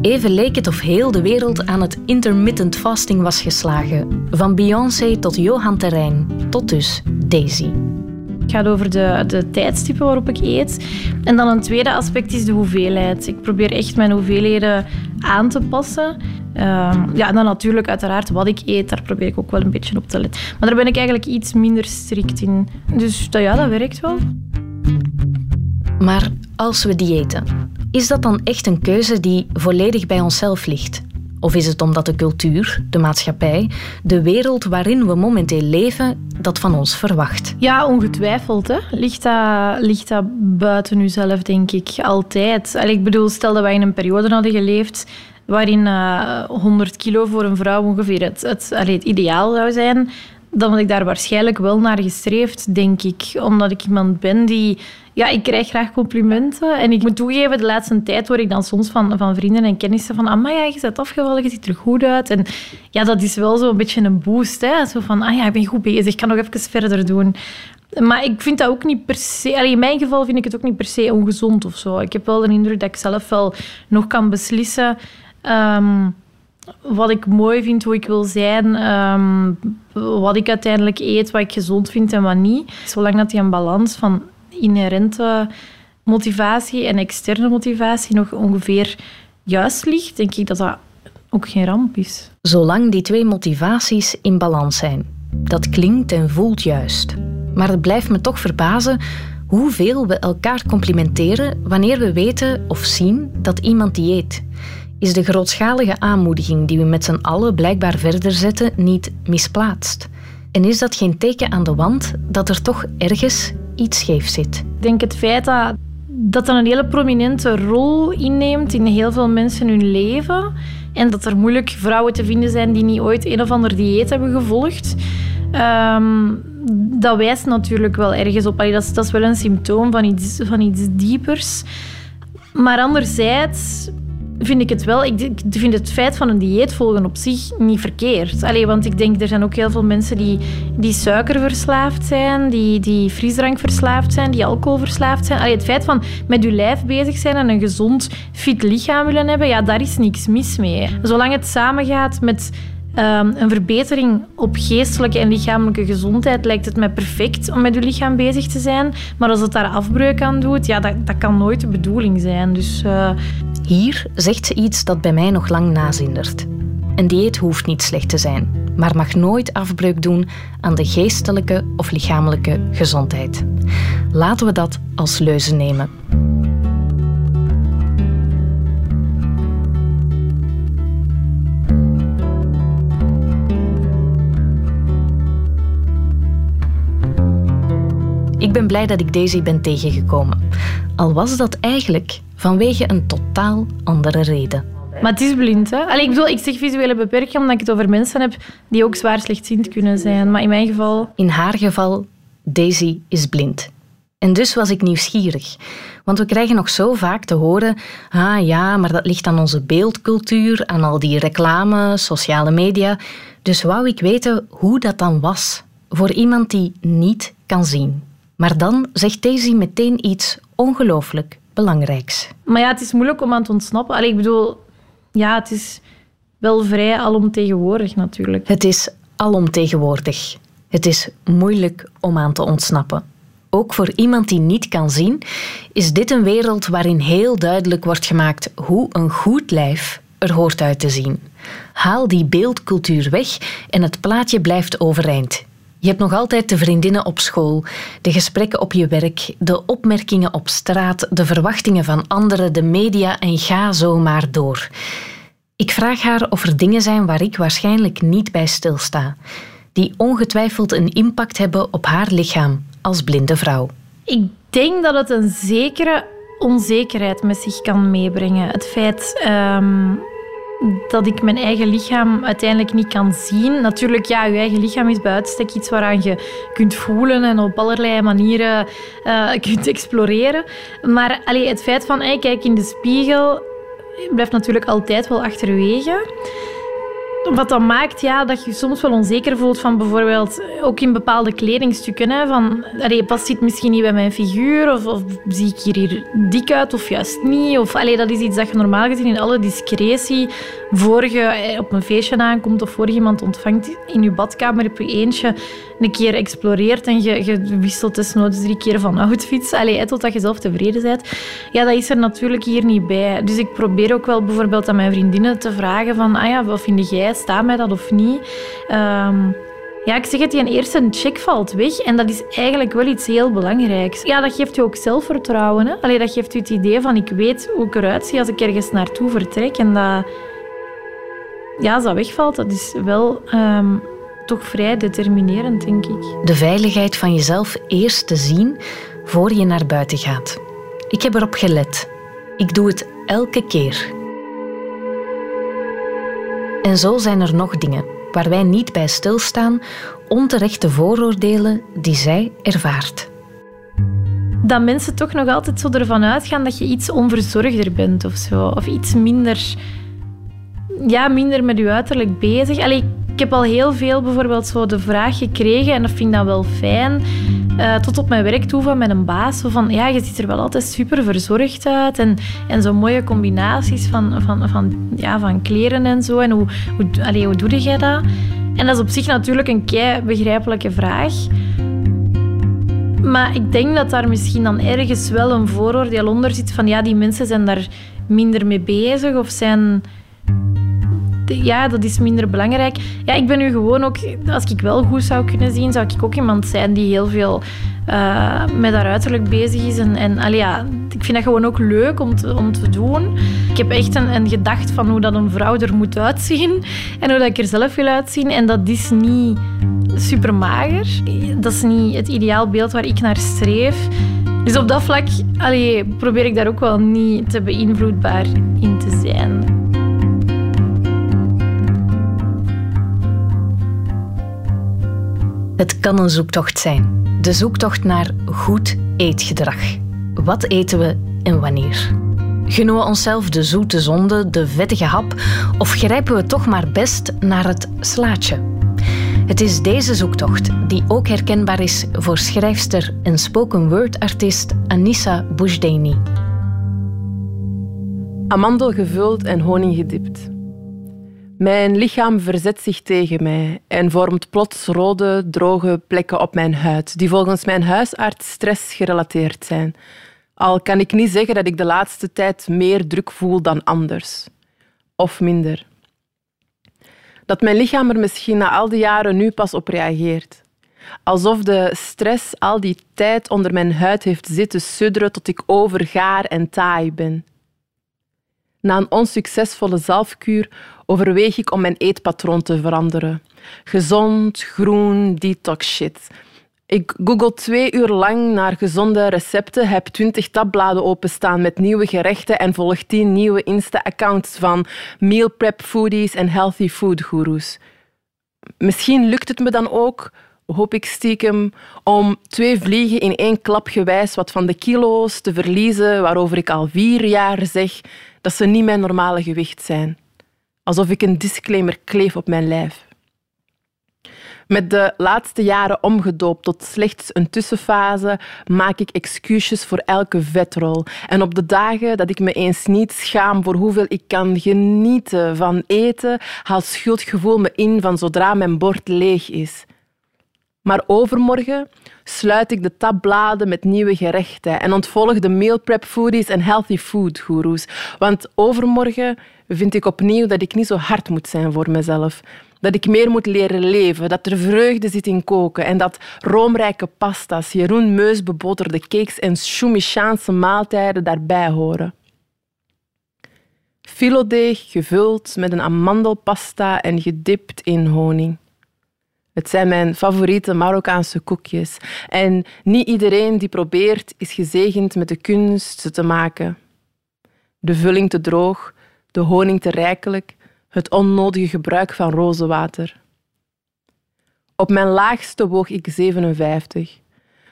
Even leek het of heel de wereld aan het intermittent fasting was geslagen. Van Beyoncé tot Johan Terrein, tot dus Daisy. Het gaat over de, de tijdstippen waarop ik eet. En dan een tweede aspect is de hoeveelheid. Ik probeer echt mijn hoeveelheden aan te passen. Uh, ja, en dan natuurlijk uiteraard wat ik eet, daar probeer ik ook wel een beetje op te letten. Maar daar ben ik eigenlijk iets minder strikt in. Dus dat, ja, dat werkt wel. Maar als we diëten, is dat dan echt een keuze die volledig bij onszelf ligt? Of is het omdat de cultuur, de maatschappij, de wereld waarin we momenteel leven, dat van ons verwacht? Ja, ongetwijfeld. Hè. Ligt, dat, ligt dat buiten uzelf, denk ik. Altijd. Allee, ik bedoel, stel dat wij in een periode hadden geleefd waarin uh, 100 kilo voor een vrouw ongeveer het, het ideaal zou zijn, dan had ik daar waarschijnlijk wel naar gestreefd, denk ik. Omdat ik iemand ben die... Ja, ik krijg graag complimenten. En ik moet toegeven, de laatste tijd hoor ik dan soms van, van vrienden en kennissen van... Ah, ja, je bent afgevallen, je ziet er goed uit. En ja, dat is wel zo'n beetje een boost. Hè? Zo van, ah ja, ik ben goed bezig, ik kan nog even verder doen. Maar ik vind dat ook niet per se... In mijn geval vind ik het ook niet per se ongezond of zo. Ik heb wel de indruk dat ik zelf wel nog kan beslissen... Um, wat ik mooi vind, hoe ik wil zijn, um, wat ik uiteindelijk eet, wat ik gezond vind en wat niet. Zolang dat die een balans van inherente motivatie en externe motivatie nog ongeveer juist ligt, denk ik dat dat ook geen ramp is. Zolang die twee motivaties in balans zijn. Dat klinkt en voelt juist. Maar het blijft me toch verbazen hoeveel we elkaar complimenteren wanneer we weten of zien dat iemand dieet is de grootschalige aanmoediging die we met z'n allen blijkbaar verder zetten niet misplaatst? En is dat geen teken aan de wand dat er toch ergens iets scheef zit? Ik denk het feit dat dat een hele prominente rol inneemt in heel veel mensen hun leven. En dat er moeilijk vrouwen te vinden zijn die niet ooit een of ander dieet hebben gevolgd. Um, dat wijst natuurlijk wel ergens op. Dat, is, dat is wel een symptoom van iets, van iets diepers. Maar anderzijds vind ik het wel. Ik vind het feit van een dieet volgen op zich niet verkeerd. Allee, want ik denk, er zijn ook heel veel mensen die, die suikerverslaafd zijn, die, die frisdrankverslaafd zijn, die alcoholverslaafd zijn. Allee, het feit van met je lijf bezig zijn en een gezond, fit lichaam willen hebben, ja, daar is niks mis mee. Zolang het samengaat met Um, een verbetering op geestelijke en lichamelijke gezondheid lijkt het mij perfect om met uw lichaam bezig te zijn. Maar als het daar afbreuk aan doet, ja, dat, dat kan nooit de bedoeling zijn. Dus, uh... Hier zegt ze iets dat bij mij nog lang nazindert. Een dieet hoeft niet slecht te zijn, maar mag nooit afbreuk doen aan de geestelijke of lichamelijke gezondheid. Laten we dat als leuze nemen. Ik ben blij dat ik Daisy ben tegengekomen. Al was dat eigenlijk vanwege een totaal andere reden. Maar het is blind, hè? Allee, ik bedoel, ik zeg visuele beperking omdat ik het over mensen heb die ook zwaar slechtziend kunnen zijn. Maar in mijn geval... In haar geval, Daisy is blind. En dus was ik nieuwsgierig. Want we krijgen nog zo vaak te horen... Ah ja, maar dat ligt aan onze beeldcultuur, aan al die reclame, sociale media. Dus wou ik weten hoe dat dan was voor iemand die niet kan zien. Maar dan zegt Daisy meteen iets ongelooflijk belangrijks. Maar ja, het is moeilijk om aan te ontsnappen. Allee, ik bedoel, ja, het is wel vrij alomtegenwoordig natuurlijk. Het is alomtegenwoordig. Het is moeilijk om aan te ontsnappen. Ook voor iemand die niet kan zien, is dit een wereld waarin heel duidelijk wordt gemaakt hoe een goed lijf er hoort uit te zien. Haal die beeldcultuur weg en het plaatje blijft overeind. Je hebt nog altijd de vriendinnen op school, de gesprekken op je werk, de opmerkingen op straat, de verwachtingen van anderen, de media en ga zo maar door. Ik vraag haar of er dingen zijn waar ik waarschijnlijk niet bij stilsta, die ongetwijfeld een impact hebben op haar lichaam als blinde vrouw. Ik denk dat het een zekere onzekerheid met zich kan meebrengen. Het feit ehm, dat ik mijn eigen lichaam uiteindelijk niet kan zien. Natuurlijk, ja, je eigen lichaam is bij uitstek iets waaraan je kunt voelen en op allerlei manieren uh, [LAUGHS] kunt exploreren. Maar allee, het feit van, hey, kijk in de spiegel, blijft natuurlijk altijd wel achterwege. Wat dan maakt ja, dat je soms wel onzeker voelt van bijvoorbeeld ook in bepaalde kledingstukken. Van, allee, past dit misschien niet bij mijn figuur? Of, zie ik hier, hier dik uit of juist niet? Of, allee, dat is iets dat je normaal gezien in alle discretie voor je eh, op een feestje aankomt of voor iemand ontvangt in je badkamer op je eentje een keer exploreert en je, je wisselt desnoods drie keer van outfits, allee, totdat je zelf tevreden bent. Ja, dat is er natuurlijk hier niet bij. Dus ik probeer ook wel bijvoorbeeld aan mijn vriendinnen te vragen van, ah ja, wat vind jij? Staat mij dat of niet? Um, ja, ik zeg het, die eerste check valt weg. En dat is eigenlijk wel iets heel belangrijks. Ja, dat geeft je ook zelfvertrouwen. Hè? Allee, dat geeft je het idee van, ik weet hoe ik eruit zie als ik ergens naartoe vertrek. En dat... Ja, als dat wegvalt, dat is wel... Um, toch vrij determinerend, denk ik. De veiligheid van jezelf eerst te zien voor je naar buiten gaat. Ik heb erop gelet. Ik doe het elke keer. En zo zijn er nog dingen waar wij niet bij stilstaan, onterechte vooroordelen die zij ervaart. Dat mensen toch nog altijd zo ervan uitgaan dat je iets onverzorgder bent of zo, of iets minder, ja, minder met je uiterlijk bezig. Allee, ik heb al heel veel bijvoorbeeld zo de vraag gekregen, en dat vind ik dan wel fijn, uh, tot op mijn werk toe van met een baas. Van, ja, je ziet er wel altijd super verzorgd uit. En, en zo mooie combinaties van, van, van, ja, van kleren en zo. En hoe, hoe, hoe doe jij dat? En dat is op zich natuurlijk een kei begrijpelijke vraag. Maar ik denk dat daar misschien dan ergens wel een vooroordeel onder zit van ja, die mensen zijn daar minder mee bezig of zijn ja, dat is minder belangrijk. Ja, ik ben nu gewoon ook, als ik wel goed zou kunnen zien, zou ik ook iemand zijn die heel veel uh, met haar uiterlijk bezig is. En, en allee, ja, ik vind dat gewoon ook leuk om te, om te doen. Ik heb echt een, een gedacht van hoe dat een vrouw er moet uitzien en hoe dat ik er zelf wil uitzien. En dat is niet super mager. Dat is niet het ideaalbeeld waar ik naar streef. Dus op dat vlak allee, probeer ik daar ook wel niet te beïnvloedbaar in te zijn. Het kan een zoektocht zijn. De zoektocht naar goed eetgedrag. Wat eten we en wanneer? Gunnen we onszelf de zoete zonde, de vettige hap, of grijpen we toch maar best naar het slaatje? Het is deze zoektocht die ook herkenbaar is voor schrijfster en spoken word artiest Anissa Boujdaini. Amandel gevuld en honing gedipt. Mijn lichaam verzet zich tegen mij en vormt plots rode, droge plekken op mijn huid, die volgens mijn huisarts stress gerelateerd zijn. Al kan ik niet zeggen dat ik de laatste tijd meer druk voel dan anders. Of minder. Dat mijn lichaam er misschien na al die jaren nu pas op reageert. Alsof de stress al die tijd onder mijn huid heeft zitten sudderen tot ik overgaar en taai ben. Na een onsuccesvolle zelfkuur overweeg ik om mijn eetpatroon te veranderen. Gezond, groen, detox shit. Ik google twee uur lang naar gezonde recepten, heb twintig tabbladen openstaan met nieuwe gerechten en volg tien nieuwe Insta-accounts van meal prep foodies en healthy food gurus. Misschien lukt het me dan ook, hoop ik stiekem, om twee vliegen in één klap gewijs wat van de kilo's te verliezen waarover ik al vier jaar zeg dat ze niet mijn normale gewicht zijn. Alsof ik een disclaimer kleef op mijn lijf. Met de laatste jaren omgedoopt tot slechts een tussenfase, maak ik excuses voor elke vetrol. En op de dagen dat ik me eens niet schaam voor hoeveel ik kan genieten van eten, haalt schuldgevoel me in van zodra mijn bord leeg is. Maar overmorgen sluit ik de tabbladen met nieuwe gerechten en ontvolg de meal prep foodies en healthy food gurus. Want overmorgen vind ik opnieuw dat ik niet zo hard moet zijn voor mezelf. Dat ik meer moet leren leven, dat er vreugde zit in koken en dat roomrijke pasta's, Jeroen Meus beboterde cakes en Shumishaanse maaltijden daarbij horen. Filodeeg gevuld met een amandelpasta en gedipt in honing. Het zijn mijn favoriete Marokkaanse koekjes. En niet iedereen die probeert is gezegend met de kunst ze te maken. De vulling te droog, de honing te rijkelijk, het onnodige gebruik van rozenwater. Op mijn laagste woog ik 57.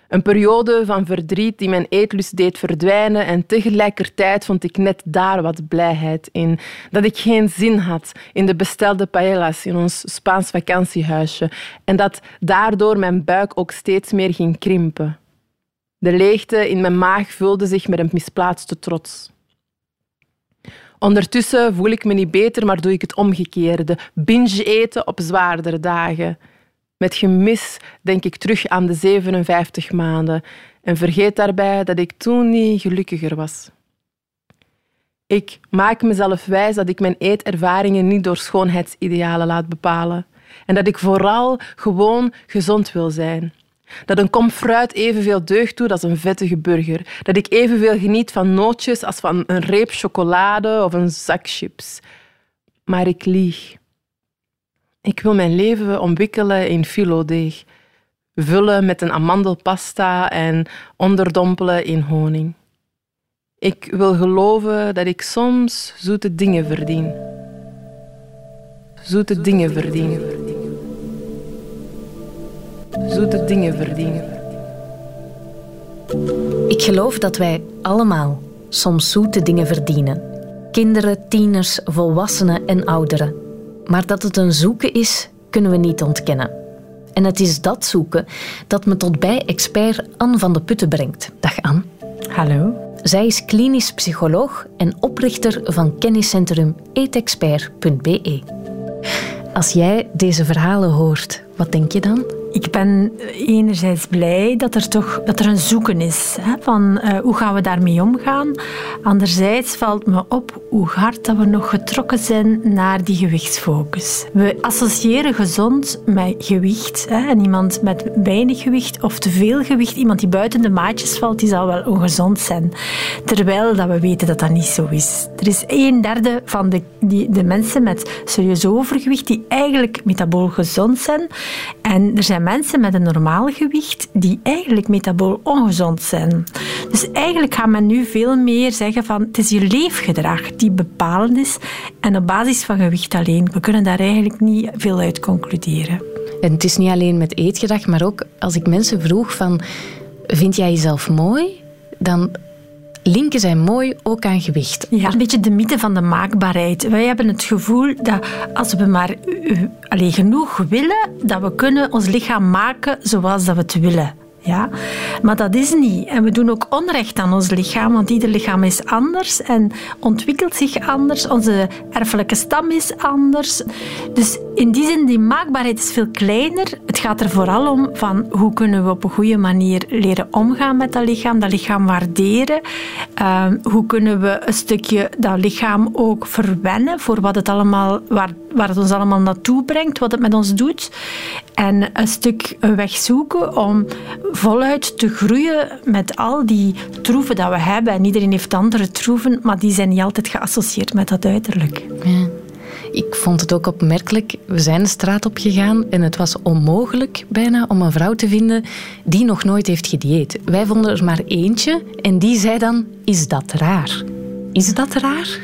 Een periode van verdriet die mijn eetlust deed verdwijnen en tegelijkertijd vond ik net daar wat blijheid in. Dat ik geen zin had in de bestelde paellas in ons Spaans vakantiehuisje en dat daardoor mijn buik ook steeds meer ging krimpen. De leegte in mijn maag vulde zich met een misplaatste trots. Ondertussen voel ik me niet beter, maar doe ik het omgekeerde. Binge eten op zwaardere dagen. Met gemis denk ik terug aan de 57 maanden en vergeet daarbij dat ik toen niet gelukkiger was. Ik maak mezelf wijs dat ik mijn eetervaringen niet door schoonheidsidealen laat bepalen en dat ik vooral gewoon gezond wil zijn. Dat een kom fruit evenveel deugd doet als een vettige burger. Dat ik evenveel geniet van nootjes als van een reep chocolade of een zak chips. Maar ik lieg. Ik wil mijn leven ontwikkelen in filodeeg. Vullen met een amandelpasta en onderdompelen in honing. Ik wil geloven dat ik soms zoete dingen verdien. Zoete dingen verdienen. Zoete dingen verdienen. Ik geloof dat wij allemaal soms zoete dingen verdienen. Kinderen, tieners, volwassenen en ouderen. Maar dat het een zoeken is, kunnen we niet ontkennen. En het is dat zoeken dat me tot bij expert Anne van de Putten brengt. Dag Anne. Hallo. Zij is klinisch psycholoog en oprichter van kenniscentrum eetexpert.be. Als jij deze verhalen hoort, wat denk je dan? Ik ben enerzijds blij dat er toch dat er een zoeken is. Hè, van uh, hoe gaan we daarmee omgaan? Anderzijds valt me op hoe hard dat we nog getrokken zijn naar die gewichtsfocus. We associëren gezond met gewicht. Hè, en iemand met weinig gewicht of te veel gewicht, iemand die buiten de maatjes valt, die zal wel ongezond zijn. Terwijl dat we weten dat dat niet zo is. Er is een derde van de, die, de mensen met serieus overgewicht die eigenlijk metabool gezond zijn. En er zijn mensen met een normaal gewicht die eigenlijk metabool ongezond zijn. Dus eigenlijk gaat men nu veel meer zeggen van het is je leefgedrag die bepalend is en op basis van gewicht alleen. We kunnen daar eigenlijk niet veel uit concluderen. En het is niet alleen met eetgedrag, maar ook als ik mensen vroeg van vind jij jezelf mooi? Dan linken zijn mooi ook aan gewicht. Ja, een beetje de mythe van de maakbaarheid. Wij hebben het gevoel dat als we maar uh, alleen genoeg willen, dat we kunnen ons lichaam maken zoals dat we het willen. Ja? Maar dat is niet. En we doen ook onrecht aan ons lichaam, want ieder lichaam is anders en ontwikkelt zich anders. Onze erfelijke stam is anders. Dus in die zin, die maakbaarheid is veel kleiner. Het gaat er vooral om van hoe kunnen we op een goede manier leren omgaan met dat lichaam, dat lichaam waarderen. Uh, hoe kunnen we een stukje dat lichaam ook verwennen voor wat het allemaal, waar, waar het ons allemaal naartoe brengt, wat het met ons doet. En een stuk een weg zoeken om voluit te groeien met al die troeven dat we hebben. En iedereen heeft andere troeven, maar die zijn niet altijd geassocieerd met dat uiterlijk. Ja. Ik vond het ook opmerkelijk. We zijn de straat op gegaan en het was onmogelijk bijna om een vrouw te vinden die nog nooit heeft gedieet. Wij vonden er maar eentje en die zei dan: Is dat raar? Is dat raar?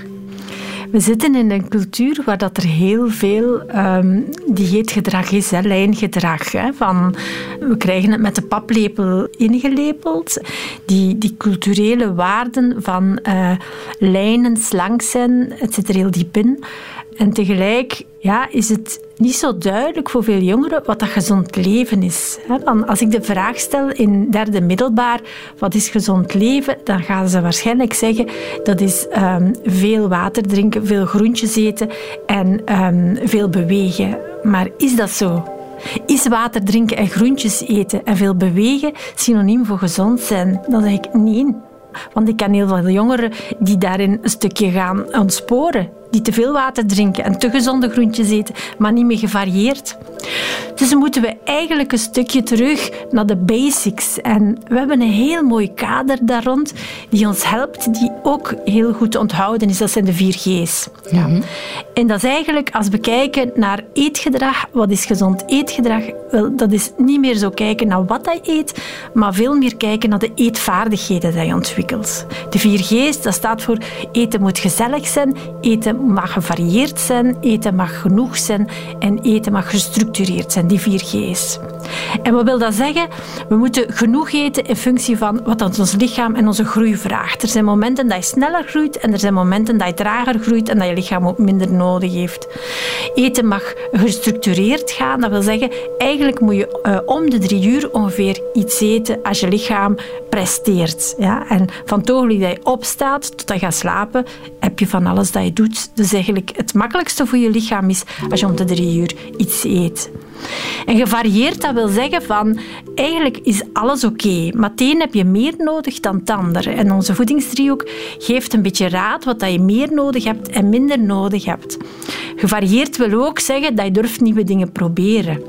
We zitten in een cultuur waar dat er heel veel um, dieetgedrag is, hè, lijngedrag. Hè, van, we krijgen het met de paplepel ingelepeld. Die, die culturele waarden van uh, lijnen, slank zijn, het zit er heel diep in. En tegelijk ja, is het niet zo duidelijk voor veel jongeren wat dat gezond leven is. Als ik de vraag stel in derde middelbaar, wat is gezond leven? Dan gaan ze waarschijnlijk zeggen, dat is um, veel water drinken, veel groentjes eten en um, veel bewegen. Maar is dat zo? Is water drinken en groentjes eten en veel bewegen synoniem voor gezond zijn? Dan zeg ik nee. Want ik ken heel veel jongeren die daarin een stukje gaan ontsporen die te veel water drinken en te gezonde groentjes eten, maar niet meer gevarieerd. Dus moeten we eigenlijk een stukje terug naar de basics. En we hebben een heel mooi kader daar rond die ons helpt, die ook heel goed te onthouden is. Dat zijn de vier G's. Ja. En dat is eigenlijk, als we kijken naar eetgedrag, wat is gezond eetgedrag? Wel, dat is niet meer zo kijken naar wat hij eet, maar veel meer kijken naar de eetvaardigheden die je ontwikkelt. De vier G's, dat staat voor eten moet gezellig zijn, eten mag gevarieerd zijn, eten mag genoeg zijn en eten mag gestructureerd zijn. Die vier G's. En wat wil dat zeggen? We moeten genoeg eten in functie van wat ons lichaam en onze groei vraagt. Er zijn momenten dat je sneller groeit en er zijn momenten dat je trager groeit en dat je lichaam ook minder nodig heeft. Eten mag gestructureerd gaan. Dat wil zeggen, eigenlijk moet je uh, om de drie uur ongeveer iets eten als je lichaam presteert. Ja? En van het dat je opstaat tot dat je gaat slapen, heb je van alles dat je doet. Dus eigenlijk het makkelijkste voor je lichaam is als je om de drie uur iets eet. En gevarieerd, dat wil zeggen van eigenlijk is alles oké, maar het een heb je meer nodig dan het. En onze voedingsdriehoek geeft een beetje raad wat dat je meer nodig hebt en minder nodig hebt. Gevarieerd wil ook zeggen dat je durft nieuwe dingen proberen.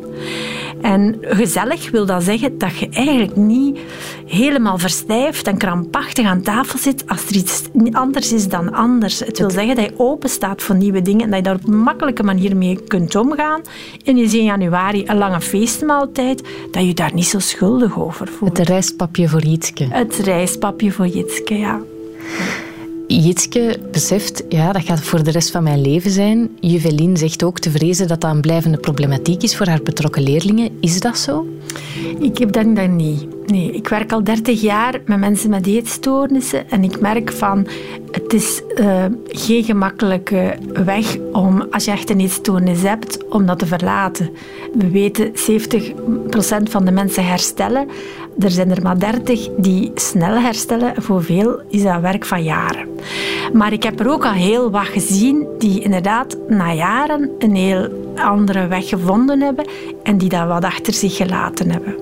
En gezellig wil dat zeggen dat je eigenlijk niet helemaal verstijft en krampachtig aan tafel zit als er iets anders is dan anders. Het wil zeggen dat je open staat voor nieuwe dingen en dat je daar op een makkelijke manier mee kunt omgaan. En je ziet in januari een lange feestmaaltijd, dat je daar niet zo schuldig over voelt. Het rijstpapje voor Jitske. Het rijstpapje voor Jitske, ja. Jitske beseft, ja, dat gaat voor de rest van mijn leven zijn. Juvelin zegt ook te vrezen dat dat een blijvende problematiek is voor haar betrokken leerlingen. Is dat zo? Ik denk dat niet. Nee, ik werk al 30 jaar met mensen met eetstoornissen en ik merk van het is uh, geen gemakkelijke weg om, als je echt een eetstoornis hebt, om dat te verlaten. We weten 70% van de mensen herstellen. Er zijn er maar 30 die snel herstellen. Voor veel is dat werk van jaren. Maar ik heb er ook al heel wat gezien die inderdaad na jaren een heel andere weg gevonden hebben en die dat wat achter zich gelaten hebben.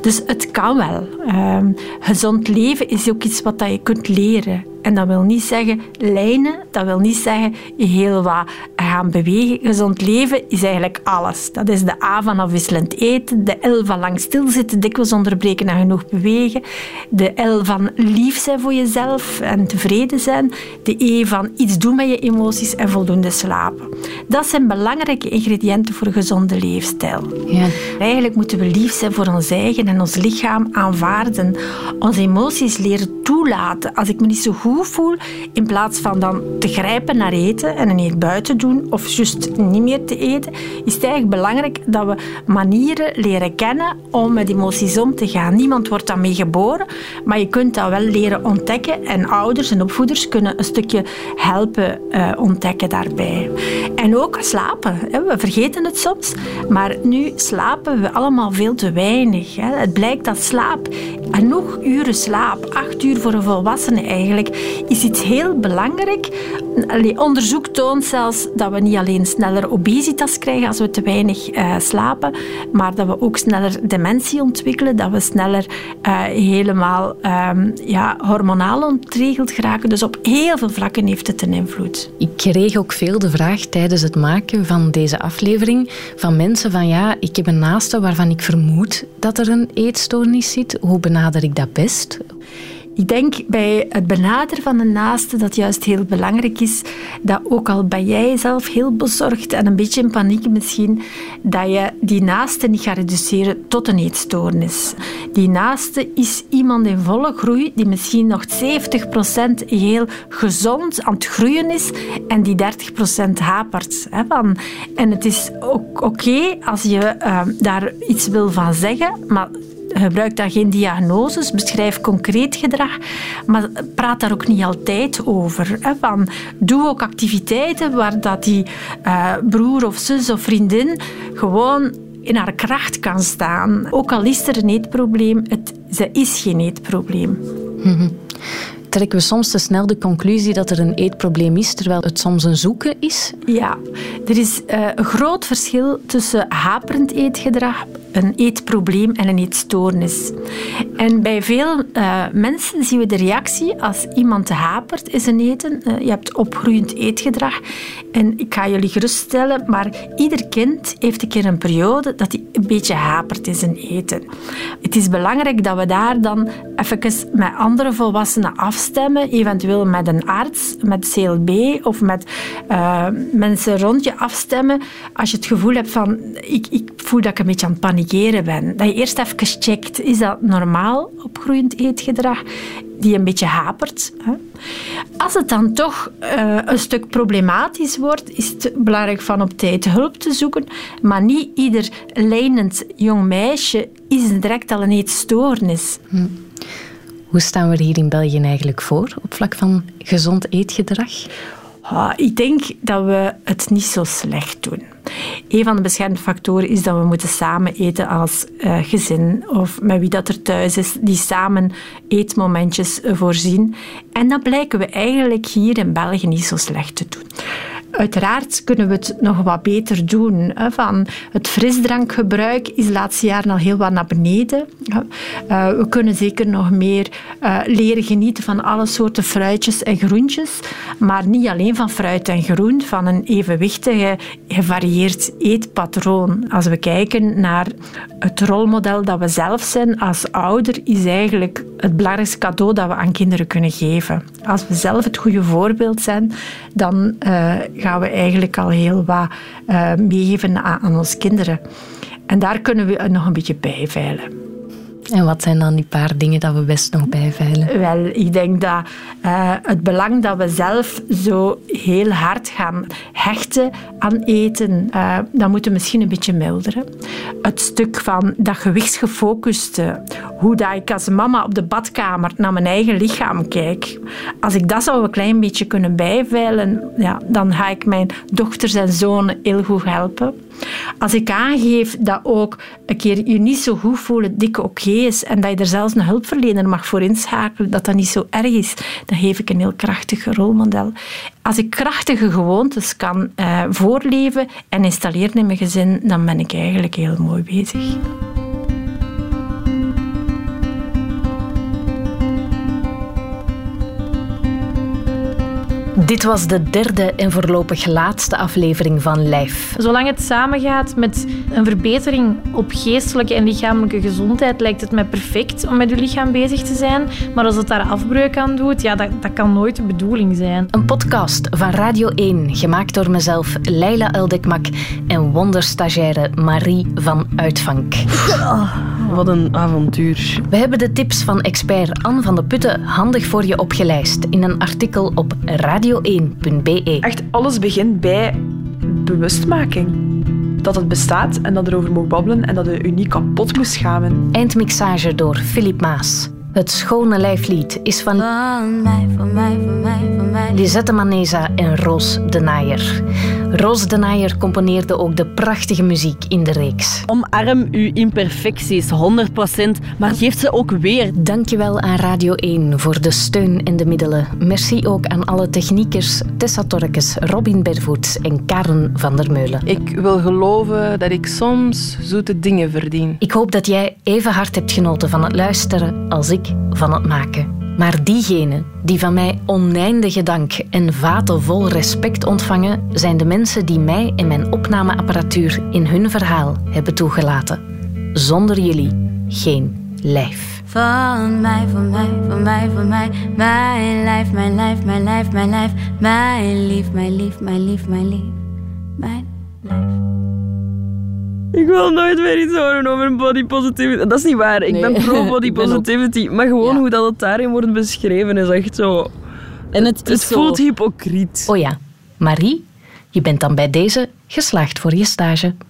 Dus het kan wel. Um, gezond leven is ook iets wat je kunt leren. En dat wil niet zeggen lijnen, dat wil niet zeggen heel wat gaan bewegen. Gezond leven is eigenlijk alles. Dat is de A van afwisselend eten, de L van lang stilzitten, dikwijls onderbreken en genoeg bewegen, de L van lief zijn voor jezelf en tevreden zijn, de E van iets doen met je emoties en voldoende slapen. Dat zijn belangrijke ingrediënten voor een gezonde leefstijl. Ja. Eigenlijk moeten we lief zijn voor ons eigen en ons lichaam aanvaarden. Onze emoties leren toelaten. Als ik me niet zo goed voel, in plaats van dan te grijpen naar eten en een eet buiten doen of juist niet meer te eten, is het eigenlijk belangrijk dat we manieren leren kennen om met emoties om te gaan. Niemand wordt daarmee geboren, maar je kunt dat wel leren ontdekken en ouders en opvoeders kunnen een stukje helpen uh, ontdekken daarbij. En ook slapen. We vergeten het soms, maar nu slapen we allemaal veel te weinig. Het blijkt dat slaap, genoeg uren slaap, acht uur voor een volwassene eigenlijk, is iets heel belangrijk. onderzoek toont zelfs dat we niet alleen sneller obesitas krijgen als we te weinig uh, slapen, maar dat we ook sneller dementie ontwikkelen, dat we sneller uh, helemaal um, ja, hormonaal ontregeld geraken. Dus op heel veel vlakken heeft het een invloed. Ik kreeg ook veel de vraag tijdens het maken van deze aflevering van mensen van ja, ik heb een naaste waarvan ik vermoed dat er een eetstoornis zit. Hoe benader ik dat best? Ik denk bij het benaderen van een naaste dat juist heel belangrijk is dat ook al ben jij zelf heel bezorgd en een beetje in paniek misschien, dat je die naaste niet gaat reduceren tot een eetstoornis. Die naaste is iemand in volle groei die misschien nog 70% heel gezond aan het groeien is en die 30% hapert. Hè, van. En het is ook oké als je uh, daar iets wil van zeggen, maar gebruik daar geen diagnoses, beschrijf concreet gedrag, maar praat daar ook niet altijd over. Hè, van, doe ook activiteiten waar dat die uh, broer of zus of vriendin gewoon in haar kracht kan staan. Ook al is er een eetprobleem, het, ze is geen eetprobleem. Mm trekken we soms te snel de conclusie dat er een eetprobleem is, terwijl het soms een zoeken is? Ja, er is uh, een groot verschil tussen haperend eetgedrag een eetprobleem en een eetstoornis. En bij veel uh, mensen zien we de reactie als iemand hapert in zijn eten. Uh, je hebt opgroeiend eetgedrag. En ik ga jullie geruststellen, maar ieder kind heeft een keer een periode dat hij een beetje hapert in zijn eten. Het is belangrijk dat we daar dan even met andere volwassenen afstemmen, eventueel met een arts, met CLB of met uh, mensen rond je afstemmen. Als je het gevoel hebt van, ik, ik voel dat ik een beetje aan het Dat je eerst even checkt, is dat normaal opgroeiend eetgedrag? die een beetje hapert. Als het dan toch uh, een stuk problematisch wordt, is het belangrijk van op tijd hulp te zoeken. Maar niet ieder lijnend jong meisje is direct al een eetstoornis. Hm. Hoe staan we hier in België eigenlijk voor op vlak van gezond eetgedrag? Ah, ik denk dat we het niet zo slecht doen. Een van de beschermde factoren is dat we moeten samen eten als uh, gezin of met wie dat er thuis is, die samen eetmomentjes voorzien. En dat blijken we eigenlijk hier in België niet zo slecht te doen. Uiteraard kunnen we het nog wat beter doen. Van het frisdrankgebruik is laatste jaren al heel wat naar beneden. Eh, we kunnen zeker nog meer eh, leren genieten van alle soorten fruitjes en groentjes. Maar niet alleen van fruit en groen, van een evenwichtige, gevarieerd eetpatroon. Als we kijken naar het rolmodel dat we zelf zijn als ouder, is eigenlijk het belangrijkste cadeau dat we aan kinderen kunnen geven. Als we zelf het goede voorbeeld zijn, dan uh, gaan we eigenlijk al heel wat uh, meegeven aan, onze kinderen. En daar kunnen we nog een beetje bijveilen. En wat zijn dan die paar dingen dat we best nog bijveilen? Wel, ik denk dat uh, het belang dat we zelf zo heel hard gaan hechten aan eten, uh, dat moeten we misschien een beetje milderen. Het stuk van dat gewichtsgefocuste, hoe dat ik als mama op de badkamer naar mijn eigen lichaam kijk, als ik dat zou een klein beetje kunnen bijveilen, ja, dan ga ik mijn dochters en zonen heel goed helpen. Als ik aangeef dat ook een keer je niet zo goed voelen dikke oké is en dat je er zelfs een hulpverlener mag voor inschakelen, dat dat niet zo erg is, dan geef ik een heel krachtig rolmodel. Als ik krachtige gewoontes kan uh, voorleven en installeren in mijn gezin, dan ben ik eigenlijk heel mooi bezig. Dit was de derde en voorlopig laatste aflevering van Lijf. Zolang het samengaat met een verbetering op geestelijke en lichamelijke gezondheid, lijkt het mij perfect om met uw lichaam bezig te zijn. Maar als het daar afbreuk aan doet, ja, dat, dat kan nooit de bedoeling zijn. Een podcast van Radio 1, gemaakt door mezelf, Leila Eldekmak en wonderstagiaire Marie van Uitvank. Oh, wat een avontuur. We hebben de tips van expert Anne van de Putten handig voor je opgelijst in een artikel op radio radio1.be. Echt alles begint bij bewustmaking. Dat het bestaat en dat erover mag babbelen en dat je je niet kapot moet schamen. Eindmixage door Filip Maas. Het Schone Lijflied is van, van mij, van mij, van mij, van mij. Lisette Maneza en Roos de Naaier. Roos de Naaier componeerde ook de prachtige muziek in de reeks. Omarm uw imperfecties 100%, maar geef ze ook weer. Dankjewel aan Radio 1 voor de steun en de middelen. Merci ook aan alle techniekers Tessa Torkes, Robin Bervoets en Karen van der Meulen. Ik wil geloven dat ik soms zoete dingen verdien. Ik hoop dat jij even hard hebt genoten van het luisteren als ik van het maken. Maar diegenen die van mij oneindige dank en vaten vol respect ontvangen, zijn de mensen die mij en mijn opnameapparatuur in hun verhaal hebben toegelaten. Zonder jullie geen lijf. Van mij, van mij, van mij, van mij, mijn lijf, mijn lijf, mijn lijf, mijn lijf, mijn lief, mijn lief, mijn lief, mijn lief, mijn lijf. Ik wil nooit meer iets horen over body positivity. Dat is niet waar. Ik Nee. ben pro body [LAUGHS] positivity. Maar gewoon hoe dat het daarin wordt beschreven is echt zo... En het, Het zo- voelt hypocriet. Oh ja, Marie, je bent dan bij deze geslaagd voor je stage.